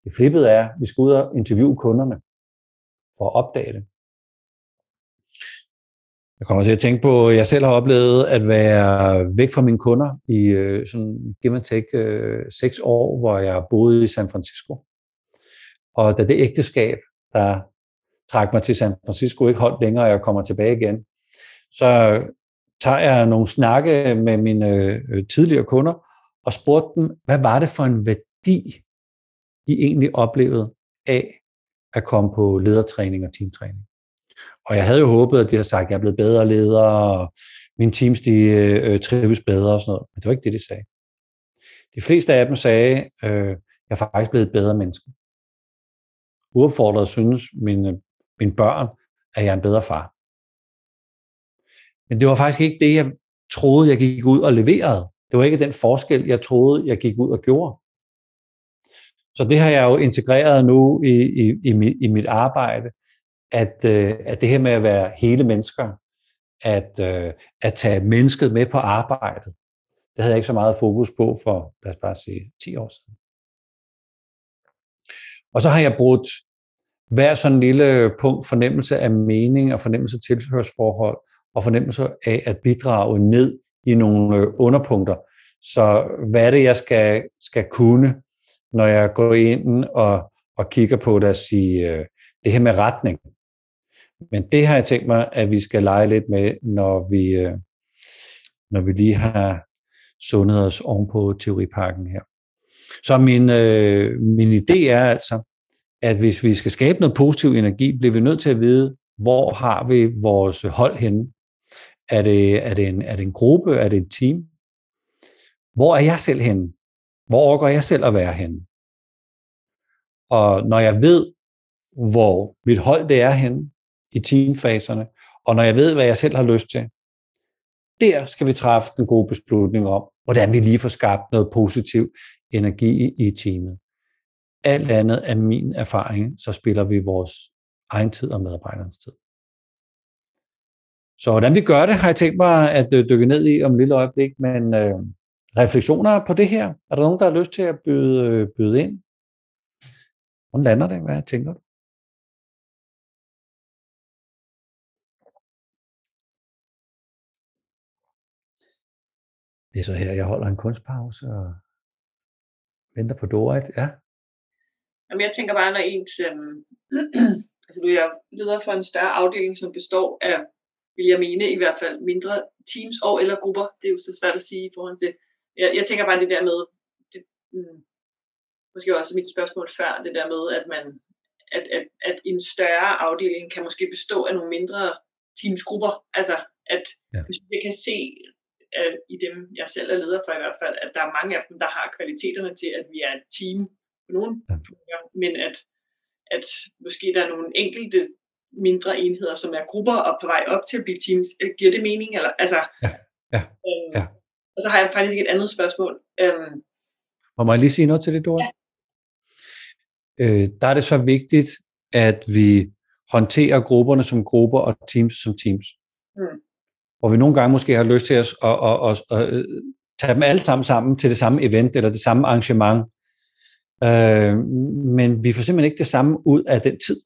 Det flippede er, at vi skal ud og interviewe kunderne for at opdage det. Jeg kommer til at tænke på, at jeg selv har oplevet at være væk fra mine kunder i øh, sådan, give and take, øh, seks år, hvor jeg boede i San Francisco. Og da det ægteskab, der trak mig til San Francisco, ikke holdt længere, og jeg kommer tilbage igen, så tager jeg nogle snakke med mine øh, tidligere kunder, og spurgte dem, hvad var det for en værdi, I egentlig oplevede af at komme på ledertræning og teamtræning. Og jeg havde jo håbet, at de havde sagt, at jeg er blevet bedre leder, og mine teams de, øh, øh, trives bedre og sådan noget. Men det var ikke det, de sagde. De fleste af dem sagde, øh, jeg er faktisk blevet et bedre menneske. Uopfordret synes mine, øh, mine børn, at jeg er en bedre far. Men det var faktisk ikke det, jeg troede, jeg gik ud og leverede. Det var ikke den forskel, jeg troede, jeg gik ud og gjorde. Så det har jeg jo integreret nu i, i, i, mit, i mit arbejde, at, øh, at det her med at være hele mennesker, at, øh, at tage mennesket med på arbejdet, det havde jeg ikke så meget fokus på for, lad os bare sige, 10 år siden. Og så har jeg brugt hver sådan lille punkt, fornemmelse af mening og fornemmelse af tilhørsforhold, og fornemmelse af at bidrage ned i nogle øh, underpunkter. Så hvad er det, jeg skal, skal kunne, når jeg går ind og, og kigger på det og siger, øh, det her med retning. Men det har jeg tænkt mig, at vi skal lege lidt med, når vi, øh, når vi lige har sundet os ovenpå teoriparken her. Så min, øh, min idé er altså, at hvis vi skal skabe noget positiv energi, bliver vi nødt til at vide, hvor har vi vores hold henne? Er det, er det, en, er det en gruppe? Er det et team? Hvor er jeg selv henne? Hvor overgår jeg selv at være henne? Og når jeg ved, hvor mit hold det er henne i teamfaserne, og når jeg ved, hvad jeg selv har lyst til, der skal vi træffe en god beslutning om, hvordan vi lige får skabt noget positiv energi i, teamet. Alt andet er min erfaring, så spiller vi vores egen tid og medarbejdernes tid. Så hvordan vi gør det, har jeg tænkt mig at øh, dykke ned i om et lille øjeblik, men øh, refleksioner på det her. Er der nogen, der har lyst til at byde, øh, byde ind? Hvordan lander det? Hvad tænker du? Det er så her, jeg holder en kunstpause og venter på Dorit. Ja. Jamen, jeg tænker bare, når ens... Øhm, altså, du er leder for en større afdeling, som består af, vil jeg mene, i hvert fald mindre teams og eller grupper. Det er jo så svært at sige i forhold til... Jeg, jeg tænker bare det der med... Det, mm, måske også mit spørgsmål før, det der med, at man at, at, at en større afdeling kan måske bestå af nogle mindre teamsgrupper. Altså, at ja. hvis vi kan se at i dem, jeg selv er leder for i hvert fald, at der er mange af dem, der har kvaliteterne til, at vi er et team på nogle punkter, men at, at måske der er nogle enkelte mindre enheder, som er grupper og på vej op til at blive teams. Øh, giver det mening? Eller, altså, ja, ja, øhm, ja. Og så har jeg faktisk et andet spørgsmål. Øhm, og må jeg lige sige noget til det, Dora? Ja. Øh, der er det så vigtigt, at vi håndterer grupperne som grupper og teams som teams. Mm hvor vi nogle gange måske har lyst til at, at, at, at, at tage dem alle sammen sammen til det samme event eller det samme arrangement. Øh, men vi får simpelthen ikke det samme ud af den tid.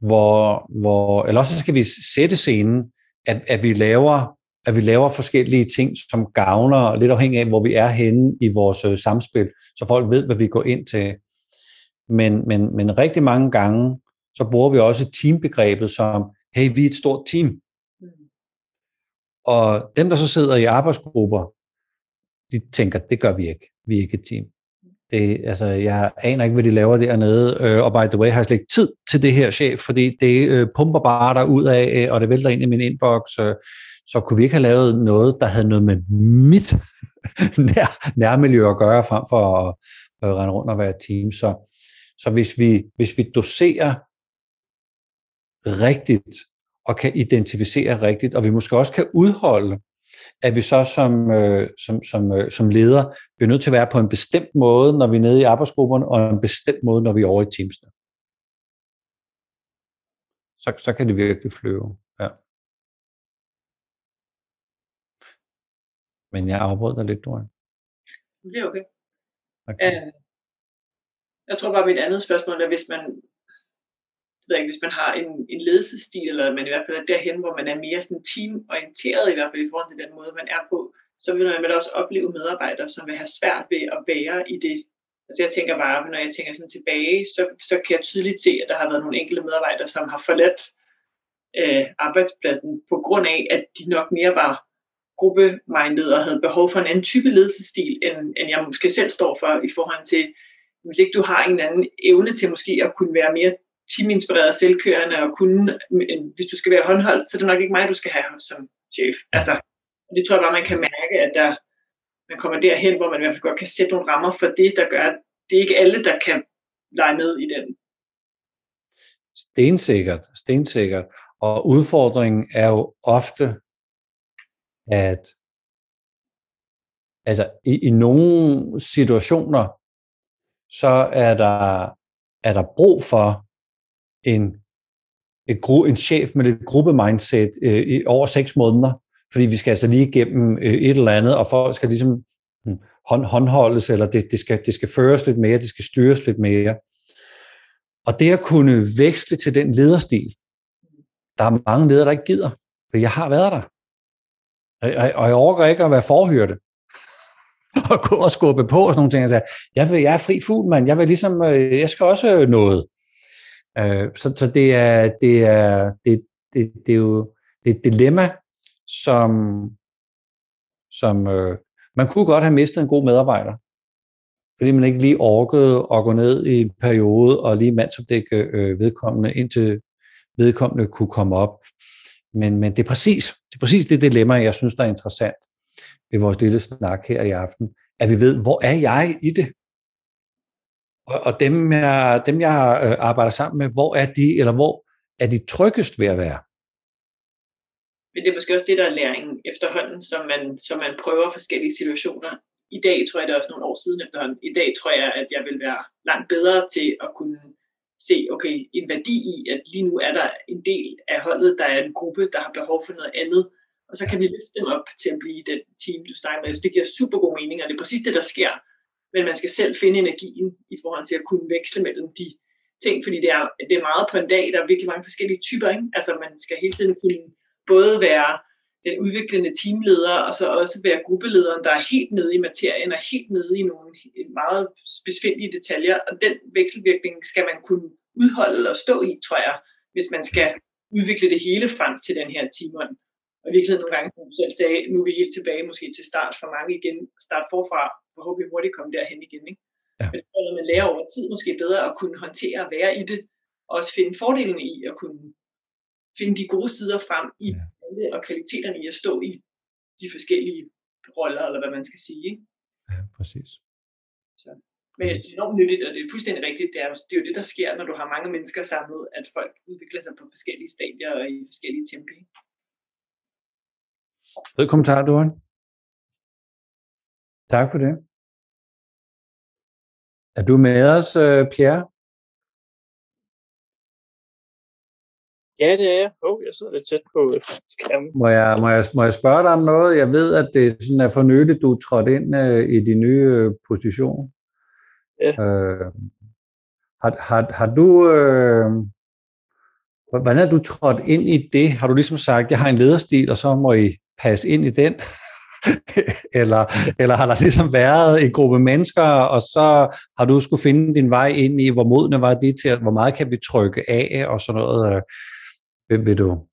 Hvor, hvor, eller også skal vi sætte scenen, at, at, vi laver, at vi laver forskellige ting, som gavner, lidt afhængig af, hvor vi er henne i vores øh, samspil, så folk ved, hvad vi går ind til. Men, men, men rigtig mange gange, så bruger vi også teambegrebet som, hey, vi er et stort team. Og dem, der så sidder i arbejdsgrupper, de tænker, det gør vi ikke. Vi er ikke et team. Det, altså, jeg aner ikke, hvad de laver dernede, øh, og by the way, har jeg slet ikke tid til det her, chef, fordi det øh, pumper bare der ud af, øh, og det vælter ind i min inbox, øh, så kunne vi ikke have lavet noget, der havde noget med mit nær, nærmiljø at gøre, frem for at øh, rende rundt og være et team. Så, så hvis, vi, hvis vi doserer rigtigt og kan identificere rigtigt, og vi måske også kan udholde, at vi så som, øh, som, som, øh, som leder bliver nødt til at være på en bestemt måde, når vi er nede i arbejdsgrupperne, og en bestemt måde, når vi er over i teamsene. Så, så kan det virkelig flyve. Ja. Men jeg afbrød dig lidt, Dorian. Det er okay. okay. Øh, jeg tror bare, mit andet spørgsmål er, hvis man ved ikke, hvis man har en, en ledelsesstil, eller man i hvert fald er derhen, hvor man er mere sådan teamorienteret, i hvert fald i forhold til den måde, man er på, så vil man også opleve medarbejdere, som vil have svært ved at være i det. Altså jeg tænker bare, når jeg tænker sådan tilbage, så, så kan jeg tydeligt se, at der har været nogle enkelte medarbejdere, som har forladt øh, arbejdspladsen på grund af, at de nok mere var gruppemindet og havde behov for en anden type ledelsesstil, end, end jeg måske selv står for i forhold til, hvis ikke du har en anden evne til måske at kunne være mere teaminspireret selvkørende og kunne, hvis du skal være håndholdt, så er det nok ikke mig, du skal have som chef. Altså, det tror jeg bare, man kan mærke, at der, man kommer derhen, hvor man i hvert fald godt kan sætte nogle rammer for det, der gør, at det er ikke alle, der kan lege med i den. Stensikkert, stensikkert. Og udfordringen er jo ofte, at altså i, i nogle situationer, så er der, er der brug for en, et gru, en chef med et gruppemindset øh, i over seks måneder, fordi vi skal altså lige igennem øh, et eller andet, og folk skal ligesom hmm, hånd, håndholdes, eller det, det, skal, det skal føres lidt mere, det skal styres lidt mere. Og det at kunne veksle til den lederstil, der er mange ledere, der ikke gider, for jeg har været der. Og jeg overgår ikke at være forhørte og gå og skubbe på og sådan nogle ting. Altså, jeg, vil, jeg er fri fugl, mand. Jeg vil ligesom, øh, jeg skal også noget. Øh, så, så det er, det er, det, det, det er jo det er et dilemma, som, som øh, man kunne godt have mistet en god medarbejder, fordi man ikke lige orkede at gå ned i en periode og lige mandsopdække øh, vedkommende, indtil vedkommende kunne komme op. Men, men det er præcis det er præcis det dilemma, jeg synes, der er interessant i vores lille snak her i aften, at vi ved, hvor er jeg i det? Og, og dem, jeg, dem, jeg øh, arbejder sammen med, hvor er de, eller hvor er de tryggest ved at være? Men det er måske også det, der er læringen efterhånden, som man, som man prøver forskellige situationer. I dag tror jeg, det er også nogle år siden efterhånden. I dag tror jeg, at jeg vil være langt bedre til at kunne se, okay, en værdi i, at lige nu er der en del af holdet, der er en gruppe, der har behov for noget andet, og så kan vi løfte dem op til at blive den team, du snakker med. Så det giver super god mening, og det er præcis det, der sker. Men man skal selv finde energien i forhold til at kunne veksle mellem de ting, fordi det er, det er meget på en dag, der er virkelig mange forskellige typer. Ikke? Altså man skal hele tiden kunne både være den udviklende teamleder, og så også være gruppelederen, der er helt nede i materien, og helt nede i nogle meget specifikke detaljer. Og den vekselvirkning skal man kunne udholde og stå i, tror jeg, hvis man skal udvikle det hele frem til den her timon. Og i virkeligheden nogle gange, som selv sagde, nu er vi helt tilbage måske til start for mange igen, start forfra, forhåbentlig hurtigt komme derhen igen. Ikke? Ja. Men når man lærer over tid måske bedre at kunne håndtere at være i det, og også finde fordelen i at kunne finde de gode sider frem i ja. og kvaliteterne i at stå i de forskellige roller, eller hvad man skal sige. Ikke? Ja, præcis. Så. Men det er enormt nyttigt, og det er fuldstændig rigtigt. Det er, jo, det er jo det, der sker, når du har mange mennesker samlet, at folk udvikler sig på forskellige stadier og i forskellige tempi. Fed kommentar, Doren. Tak for det. Er du med os, øh, Pierre? Ja, det er jeg. Oh, jeg sidder lidt tæt på øh, skærmen. Må jeg, må, jeg, må jeg spørge dig om noget? Jeg ved, at det sådan er for nyligt, du er trådt ind uh, i din nye uh, position. Ja. Uh, har, har, har du... Uh, hvordan er du trådt ind i det? Har du ligesom sagt, jeg har en lederstil, og så må I passe ind i den? eller, eller har der ligesom været en gruppe mennesker, og så har du skulle finde din vej ind i, hvor modne var det til, hvor meget kan vi trykke af, og sådan noget. Vil, vil, du,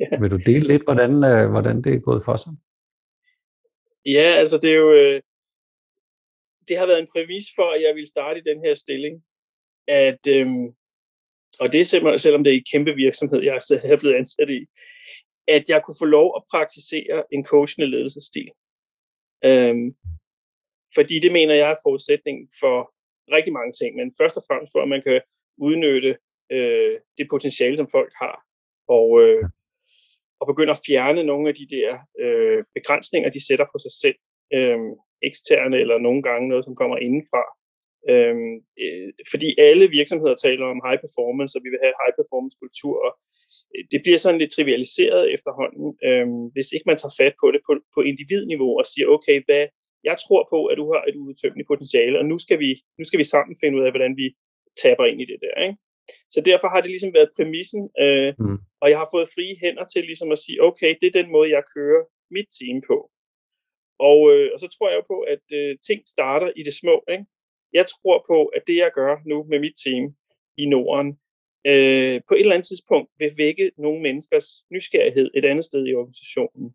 ja. vil du dele lidt, hvordan, øh, hvordan det er gået for sig? Ja, altså det er jo, øh, det har været en præmis for, at jeg ville starte i den her stilling, at, øhm, og det er simpelthen, selvom det er en kæmpe virksomhed, jeg er blevet ansat i, at jeg kunne få lov at praktisere en coachende ledelsesstil. Øhm, fordi det mener jeg er forudsætningen for rigtig mange ting, men først og fremmest for, at man kan udnytte øh, det potentiale, som folk har, og, øh, og begynde at fjerne nogle af de der øh, begrænsninger, de sætter på sig selv, øh, eksterne eller nogle gange noget, som kommer indenfra. Øh, øh, fordi alle virksomheder taler om high performance, og vi vil have high performance kultur, og det bliver sådan lidt trivialiseret efterhånden, øh, hvis ikke man tager fat på det på, på individniveau og siger, okay, hvad, jeg tror på, at du har et udtømmeligt potentiale, og nu skal, vi, nu skal vi sammen finde ud af, hvordan vi taber ind i det der. Ikke? Så derfor har det ligesom været præmissen, øh, mm. og jeg har fået frie hænder til ligesom at sige, okay, det er den måde, jeg kører mit team på. Og, øh, og så tror jeg jo på, at øh, ting starter i det små. Ikke? Jeg tror på, at det, jeg gør nu med mit team i Norden, øh, på et eller andet tidspunkt vil vække nogle menneskers nysgerrighed et andet sted i organisationen.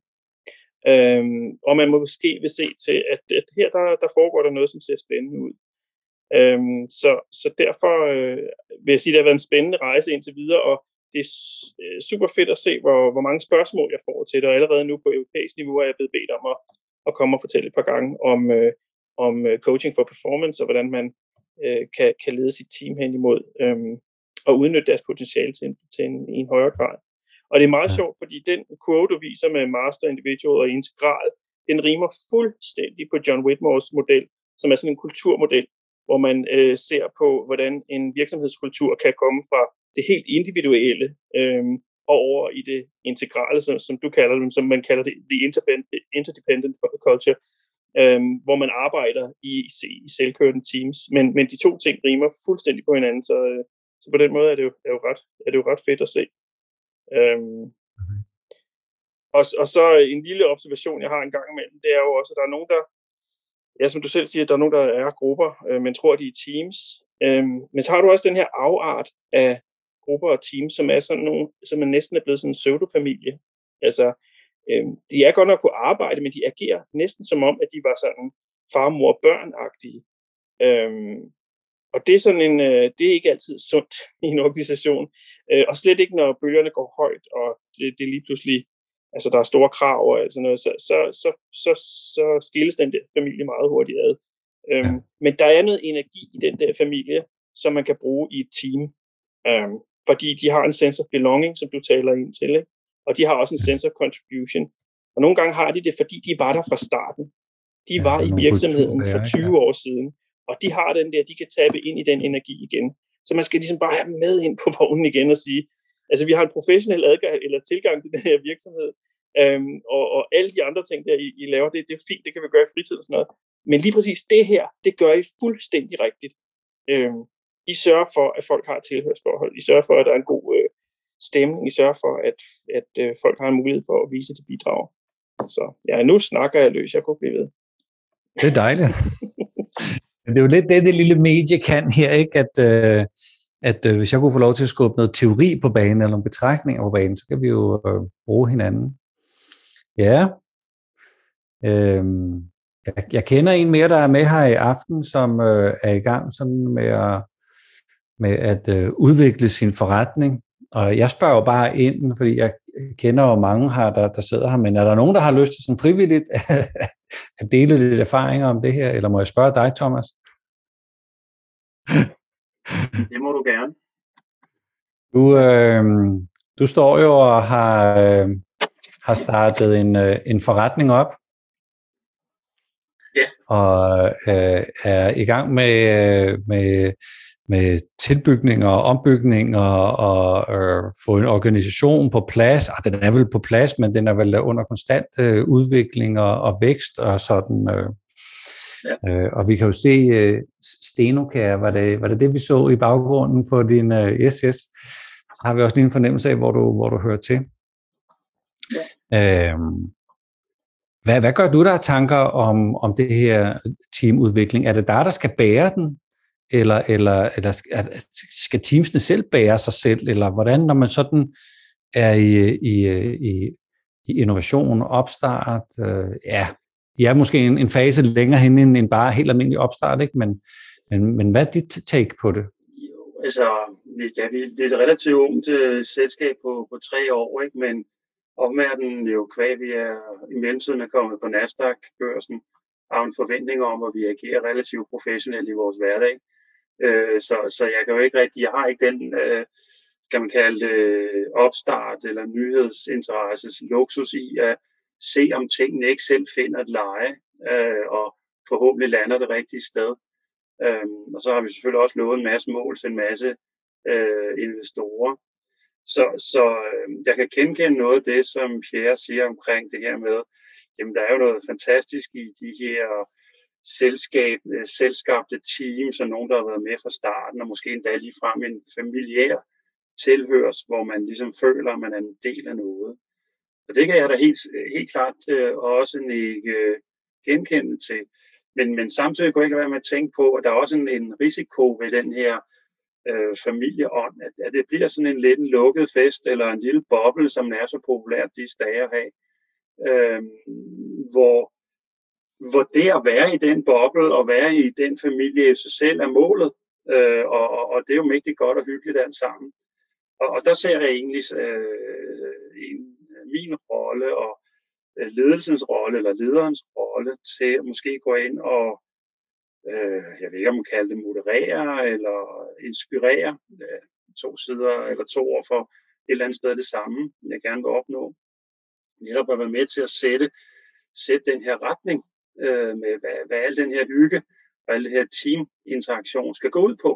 Øhm, og man måske vil se til, at, at her der, der foregår der noget, som ser spændende ud. Øhm, så, så derfor øh, vil jeg sige, at det har været en spændende rejse indtil videre, og det er øh, super fedt at se, hvor, hvor mange spørgsmål jeg får til det, og allerede nu på europæisk niveau er jeg blevet bedt om at, at komme og fortælle et par gange om, øh, om øh, coaching for performance, og hvordan man øh, kan, kan lede sit team hen imod, øh, og udnytte deres potentiale til, til en, en højere grad. Og det er meget ja. sjovt, fordi den quote, du viser med master, individual og integral, den rimer fuldstændig på John Whitmores model, som er sådan en kulturmodel, hvor man øh, ser på, hvordan en virksomhedskultur kan komme fra det helt individuelle øh, og over i det integrale, som, som du kalder det, som man kalder det, the interdependent culture, øh, hvor man arbejder i, i selvkørende teams. Men, men de to ting rimer fuldstændig på hinanden, så, øh, så på den måde er det jo, er jo, ret, er det jo ret fedt at se. Øhm, mm-hmm. og, og så en lille observation, jeg har en gang imellem, det er jo også, at der er nogen, der, ja, som du selv siger, der er nogen, der er grupper, øh, men tror, de er teams. Øhm, men så har du også den her afart af grupper og teams, som er sådan nogle, som er næsten er blevet sådan en pseudo-familie. Altså, øhm, de er godt nok på arbejde, men de agerer næsten som om, at de var sådan far, mor, børn-agtige. Øhm, og det er sådan en, øh, det er ikke altid sundt i en organisation. Øh, og slet ikke, når bølgerne går højt, og det, det lige pludselig, altså der er store krav og alt sådan noget, så, så, så, så, så skilles den der familie meget hurtigt ad. Øhm, men der er noget energi i den der familie, som man kan bruge i et team. Øhm, fordi de har en sense of belonging, som du taler ind til, ikke? og de har også en sense of contribution. Og nogle gange har de det, fordi de var der fra starten. De ja, var i virksomheden for 20 år siden, og de har den der, de kan tabe ind i den energi igen. Så man skal ligesom bare have med ind på vognen igen og sige, altså vi har en professionel adgang eller tilgang til den her virksomhed, øhm, og, og alle de andre ting, der I, I laver, det, det er fint, det kan vi gøre i fritid og sådan noget. Men lige præcis det her, det gør I fuldstændig rigtigt. Øhm, I sørger for, at folk har et tilhørsforhold. I sørger for, at der er en god øh, stemning. I sørger for, at, at øh, folk har en mulighed for at vise til bidrag. Så ja, nu snakker jeg løs. Jeg kunne blive ved. Det er dejligt. Men det er jo lidt det, det lille medie kan her, ikke? At, øh, at øh, hvis jeg kunne få lov til at skubbe noget teori på banen, eller nogle betragtninger på banen, så kan vi jo øh, bruge hinanden. Ja. Øh, jeg, jeg kender en mere, der er med her i aften, som øh, er i gang sådan med at, med at øh, udvikle sin forretning. Og jeg spørger jo bare ind, fordi jeg kender jo mange her, der, der sidder her, men er der nogen, der har lyst til sådan frivilligt at dele lidt erfaringer om det her, eller må jeg spørge dig, Thomas? Det må du gerne. Du, øh, du står jo og har, øh, har startet en, øh, en forretning op. Ja. Og øh, er i gang med, øh, med, med tilbygninger og ombygninger og øh, få en organisation på plads. Ah, den er vel på plads, men den er vel under konstant øh, udvikling og, og vækst og sådan. Øh, Ja. Øh, og vi kan jo se øh, Stenokær, var det, var det det, vi så i baggrunden på din øh, yes, yes. Så har vi også lige en fornemmelse af, hvor du, hvor du hører til. Ja. Øhm, hvad, hvad gør du der tanker om, om det her teamudvikling? Er det dig, der skal bære den? Eller, eller, eller skal teamsene selv bære sig selv? Eller hvordan, når man sådan er i, i, i, i innovation, opstart, øh, ja, ja, er måske en, en fase længere hen end, end bare helt almindelig opstart, ikke? Men, men, men hvad er dit take på det? Jo, altså, ja, vi, det er et relativt ungt uh, selskab på, på tre år, ikke? men omverdenen jo kvæg, vi er i mellemtiden er kommet på Nasdaq-børsen, har en forventning om, at vi agerer relativt professionelt i vores hverdag. Øh, så, så jeg kan jo ikke rigtig, jeg har ikke den, øh, kan man kalde det, opstart eller nyhedsinteresses luksus i at se om tingene ikke selv finder et leje, øh, og forhåbentlig lander det rigtige sted. Øh, og så har vi selvfølgelig også lovet en masse mål til en masse øh, investorer. Så, så øh, jeg kan genkende noget af det, som Pierre siger omkring det her med, jamen der er jo noget fantastisk i de her selskab, øh, selskabte teams, og nogen, der har været med fra starten, og måske endda lige frem en familiær tilhørs, hvor man ligesom føler, at man er en del af noget. Og det kan jeg da helt, helt klart øh, også ikke øh, genkende til. Men, men samtidig kunne jeg ikke være med at tænke på, at der er også en, en risiko ved den her øh, familieånd, at, at det bliver sådan en lidt en lukket fest, eller en lille boble, som er så populært de dage at have. Øh, hvor, hvor det at være i den boble og være i den familie i sig selv er målet. Øh, og, og, og det er jo mægtigt godt og hyggeligt alt sammen. Og, og der ser jeg egentlig øh, en, min rolle og øh, ledelsens rolle eller lederens rolle til at måske gå ind og, øh, jeg ved ikke om man kalder det moderere eller inspirere øh, to sider eller to år for et eller andet sted det samme, jeg gerne vil opnå. Netop at være med til at sætte, sætte den her retning øh, med, hvad, hvad al den her hygge og al det her teaminteraktion skal gå ud på.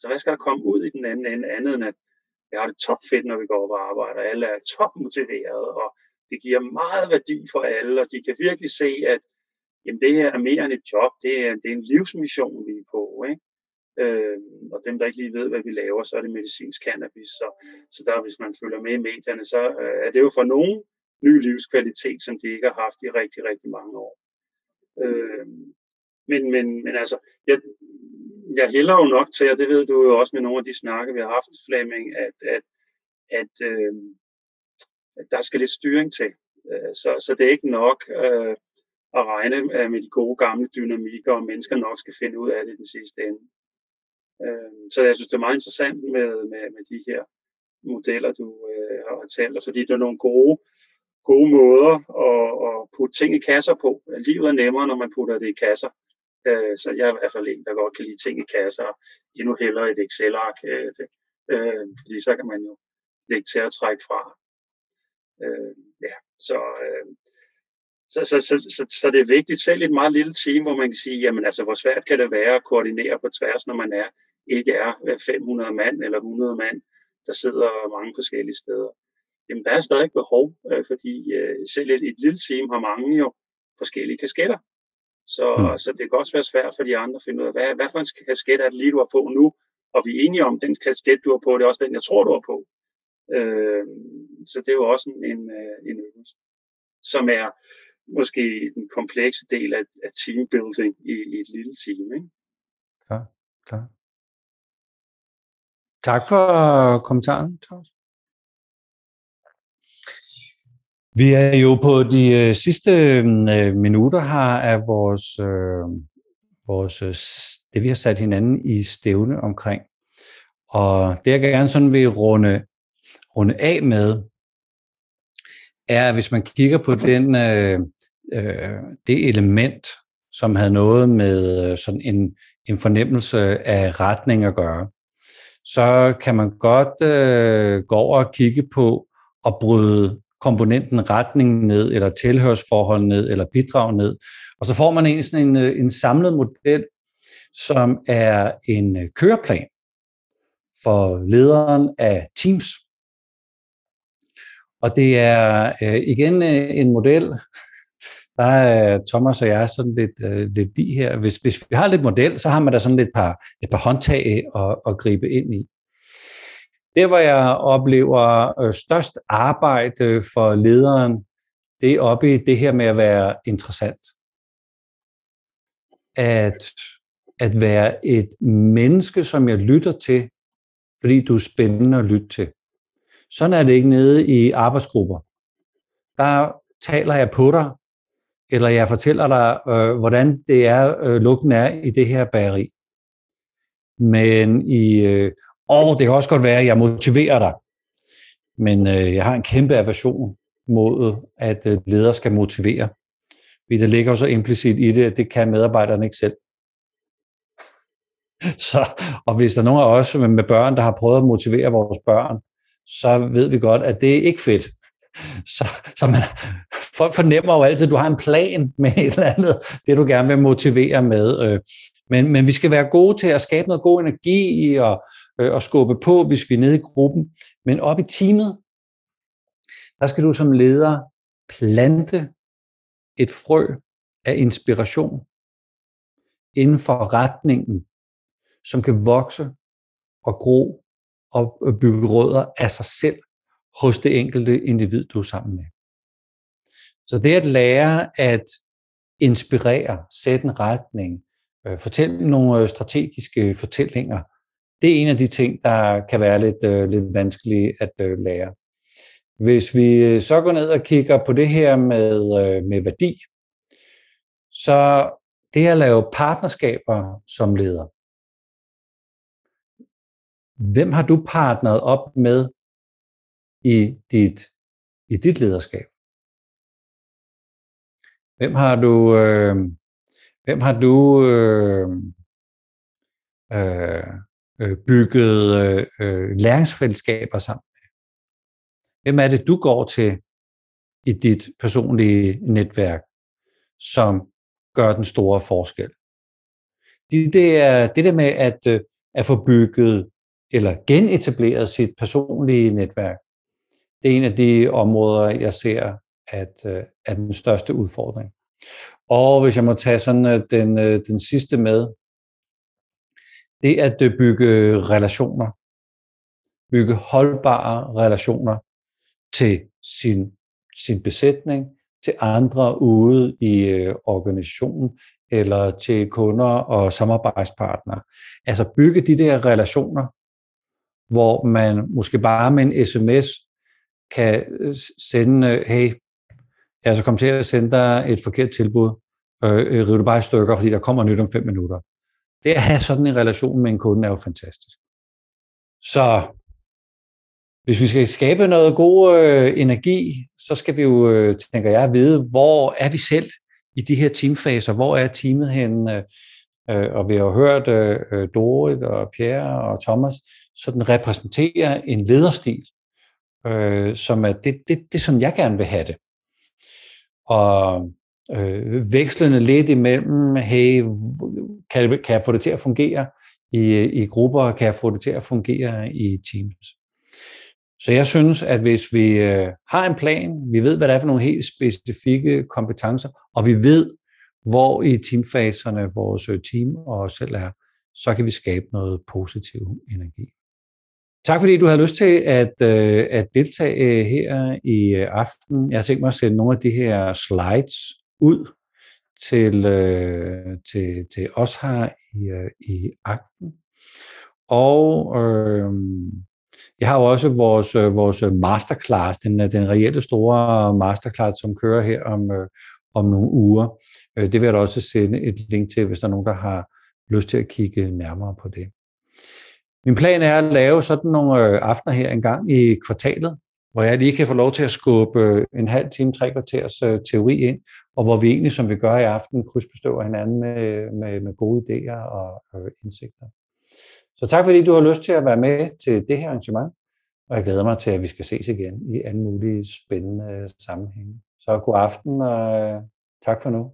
Så hvad skal der komme ud i den anden ende, andet end at vi har det topfedt, når vi går op og arbejder. Alle er topmotiverede, og det giver meget værdi for alle, og de kan virkelig se, at jamen, det her er mere end et job, det er, det er en livsmission, vi er på. Ikke? Øh, og dem, der ikke lige ved, hvad vi laver, så er det medicinsk cannabis. Så, så der, hvis man følger med i medierne, så øh, er det jo for nogen ny livskvalitet, som de ikke har haft i rigtig, rigtig mange år. Øh, men, men, men altså, jeg, jeg hælder jo nok til, og det ved du jo også med nogle af de snakke, vi har haft, Flemming, at, at, at, øh, at der skal lidt styring til. Øh, så, så det er ikke nok øh, at regne øh, med de gode gamle dynamikker, og mennesker nok skal finde ud af det i den sidste ende. Øh, så jeg synes, det er meget interessant med, med, med de her modeller, du øh, har talt, fordi det er nogle gode, gode måder at, at putte ting i kasser på. Livet er nemmere, når man putter det i kasser. Øh, så jeg er i hvert fald en, der godt kan lide ting i kasser, endnu hellere et Excel-ark, øh, øh, fordi så kan man jo lægge til at trække fra. Øh, ja, så, øh, så, så, så, så, så det er vigtigt, selv et meget lille team, hvor man kan sige, jamen altså, hvor svært kan det være at koordinere på tværs, når man er ikke er 500 mand eller 100 mand, der sidder mange forskellige steder. Jamen, der er stadig behov, øh, fordi øh, selv et, et lille team har mange jo forskellige kasketter. Så, mm. så det kan også være svært for de andre at finde ud af, hvad, hvad for en kasket er det lige, du har på nu, og vi er enige om, den kasket, du har på, det er også den, jeg tror, du har på. Øh, så det er jo også en, en, øh, en øvelse, som er måske den komplekse del af, af teambuilding i, i et lille team. Ikke? Klar, klar. Tak for kommentaren, Thomas. Vi er jo på de øh, sidste øh, minutter her af vores, øh, vores, øh, det vi har sat hinanden i stævne omkring. Og det jeg gerne sådan vil runde, runde af med, er, at hvis man kigger på den, øh, øh, det element, som havde noget med øh, sådan en, en fornemmelse af retning at gøre, så kan man godt øh, gå over og kigge på og bryde komponenten retning ned, eller tilhørsforhold ned, eller bidrag ned. Og så får man en, sådan en, øh, en samlet model, som er en øh, køreplan for lederen af Teams. Og det er øh, igen øh, en model, der er øh, Thomas og jeg sådan lidt, øh, lidt bi her. Hvis, hvis vi har lidt model, så har man da sådan lidt par, et par håndtag at, at gribe ind i. Det, hvor jeg oplever øh, størst arbejde for lederen, det er oppe i det her med at være interessant. At, at være et menneske, som jeg lytter til, fordi du er spændende at lytte til. Sådan er det ikke nede i arbejdsgrupper. Der taler jeg på dig, eller jeg fortæller dig, øh, hvordan det er, øh, lugten er i det her bageri. Men i øh, og det kan også godt være, at jeg motiverer dig, men øh, jeg har en kæmpe aversion mod, at øh, ledere skal motivere. Fordi det ligger jo så implicit i det, at det kan medarbejderne ikke selv. Så, og hvis der er nogen af os med børn, der har prøvet at motivere vores børn, så ved vi godt, at det er ikke fedt. Så, så man, folk fornemmer jo altid, at du har en plan med et eller andet, det du gerne vil motivere med. Øh. Men, men vi skal være gode til at skabe noget god energi og, øh, og skubbe på, hvis vi er nede i gruppen. Men op i teamet, der skal du som leder plante et frø af inspiration inden for retningen, som kan vokse og gro og øh, bygge rødder af sig selv hos det enkelte individ, du er sammen med. Så det at lære at inspirere, sætte en retning, øh, fortælle nogle øh, strategiske fortællinger, det er en af de ting, der kan være lidt, øh, lidt vanskelige at øh, lære. Hvis vi øh, så går ned og kigger på det her med, øh, med værdi, så det at lave partnerskaber som leder. Hvem har du partneret op med i dit, i dit lederskab? Hvem har du, øh, hvem har du øh, øh, øh, bygget øh, øh, læringsfællesskaber sammen med. Hvem er det, du går til i dit personlige netværk, som gør den store forskel? Det, det, er, det der med at, øh, at få bygget eller genetableret sit personlige netværk, det er en af de områder, jeg ser, at øh, er den største udfordring. Og hvis jeg må tage sådan øh, den, øh, den sidste med, det at øh, bygge relationer. Bygge holdbare relationer til sin, sin besætning, til andre ude i øh, organisationen, eller til kunder og samarbejdspartnere. Altså bygge de der relationer, hvor man måske bare med en sms kan øh, sende, øh, hey, jeg er så kommet til at sende dig et forkert tilbud, øh, rive du bare i stykker, fordi der kommer nyt om fem minutter. Det at have sådan en relation med en kunde er jo fantastisk. Så hvis vi skal skabe noget god øh, energi, så skal vi jo, øh, tænker jeg, vide, hvor er vi selv i de her teamfaser? Hvor er teamet henne? Øh, og vi har hørt øh Dorit og Pierre og Thomas, så den repræsenterer en lederstil, øh, som er det, det, det, som jeg gerne vil have det. Og øh, vekslende lidt imellem, hey, kan, kan jeg få det til at fungere i, i grupper, kan jeg få det til at fungere i teams. Så jeg synes, at hvis vi øh, har en plan, vi ved, hvad det er for nogle helt specifikke kompetencer, og vi ved, hvor i teamfaserne vores øh, team og os selv er, så kan vi skabe noget positiv energi. Tak fordi du havde lyst til at, øh, at deltage øh, her i øh, aften. Jeg har tænkt mig at sende nogle af de her slides ud til, øh, til, til os her i, øh, i akten. Og øh, jeg har jo også vores, øh, vores masterclass, den, øh, den reelle store masterclass, som kører her om, øh, om nogle uger. Det vil jeg da også sende et link til, hvis der er nogen, der har lyst til at kigge nærmere på det. Min plan er at lave sådan nogle aftener her en gang i kvartalet, hvor jeg lige kan få lov til at skubbe en halv time, tre kvarters øh, teori ind, og hvor vi egentlig, som vi gør i aften, krydsbestøver hinanden med, med, med gode idéer og, indsigter. Så tak fordi du har lyst til at være med til det her arrangement, og jeg glæder mig til, at vi skal ses igen i alle mulige spændende øh, sammenhænge. Så god aften, og øh, tak for nu.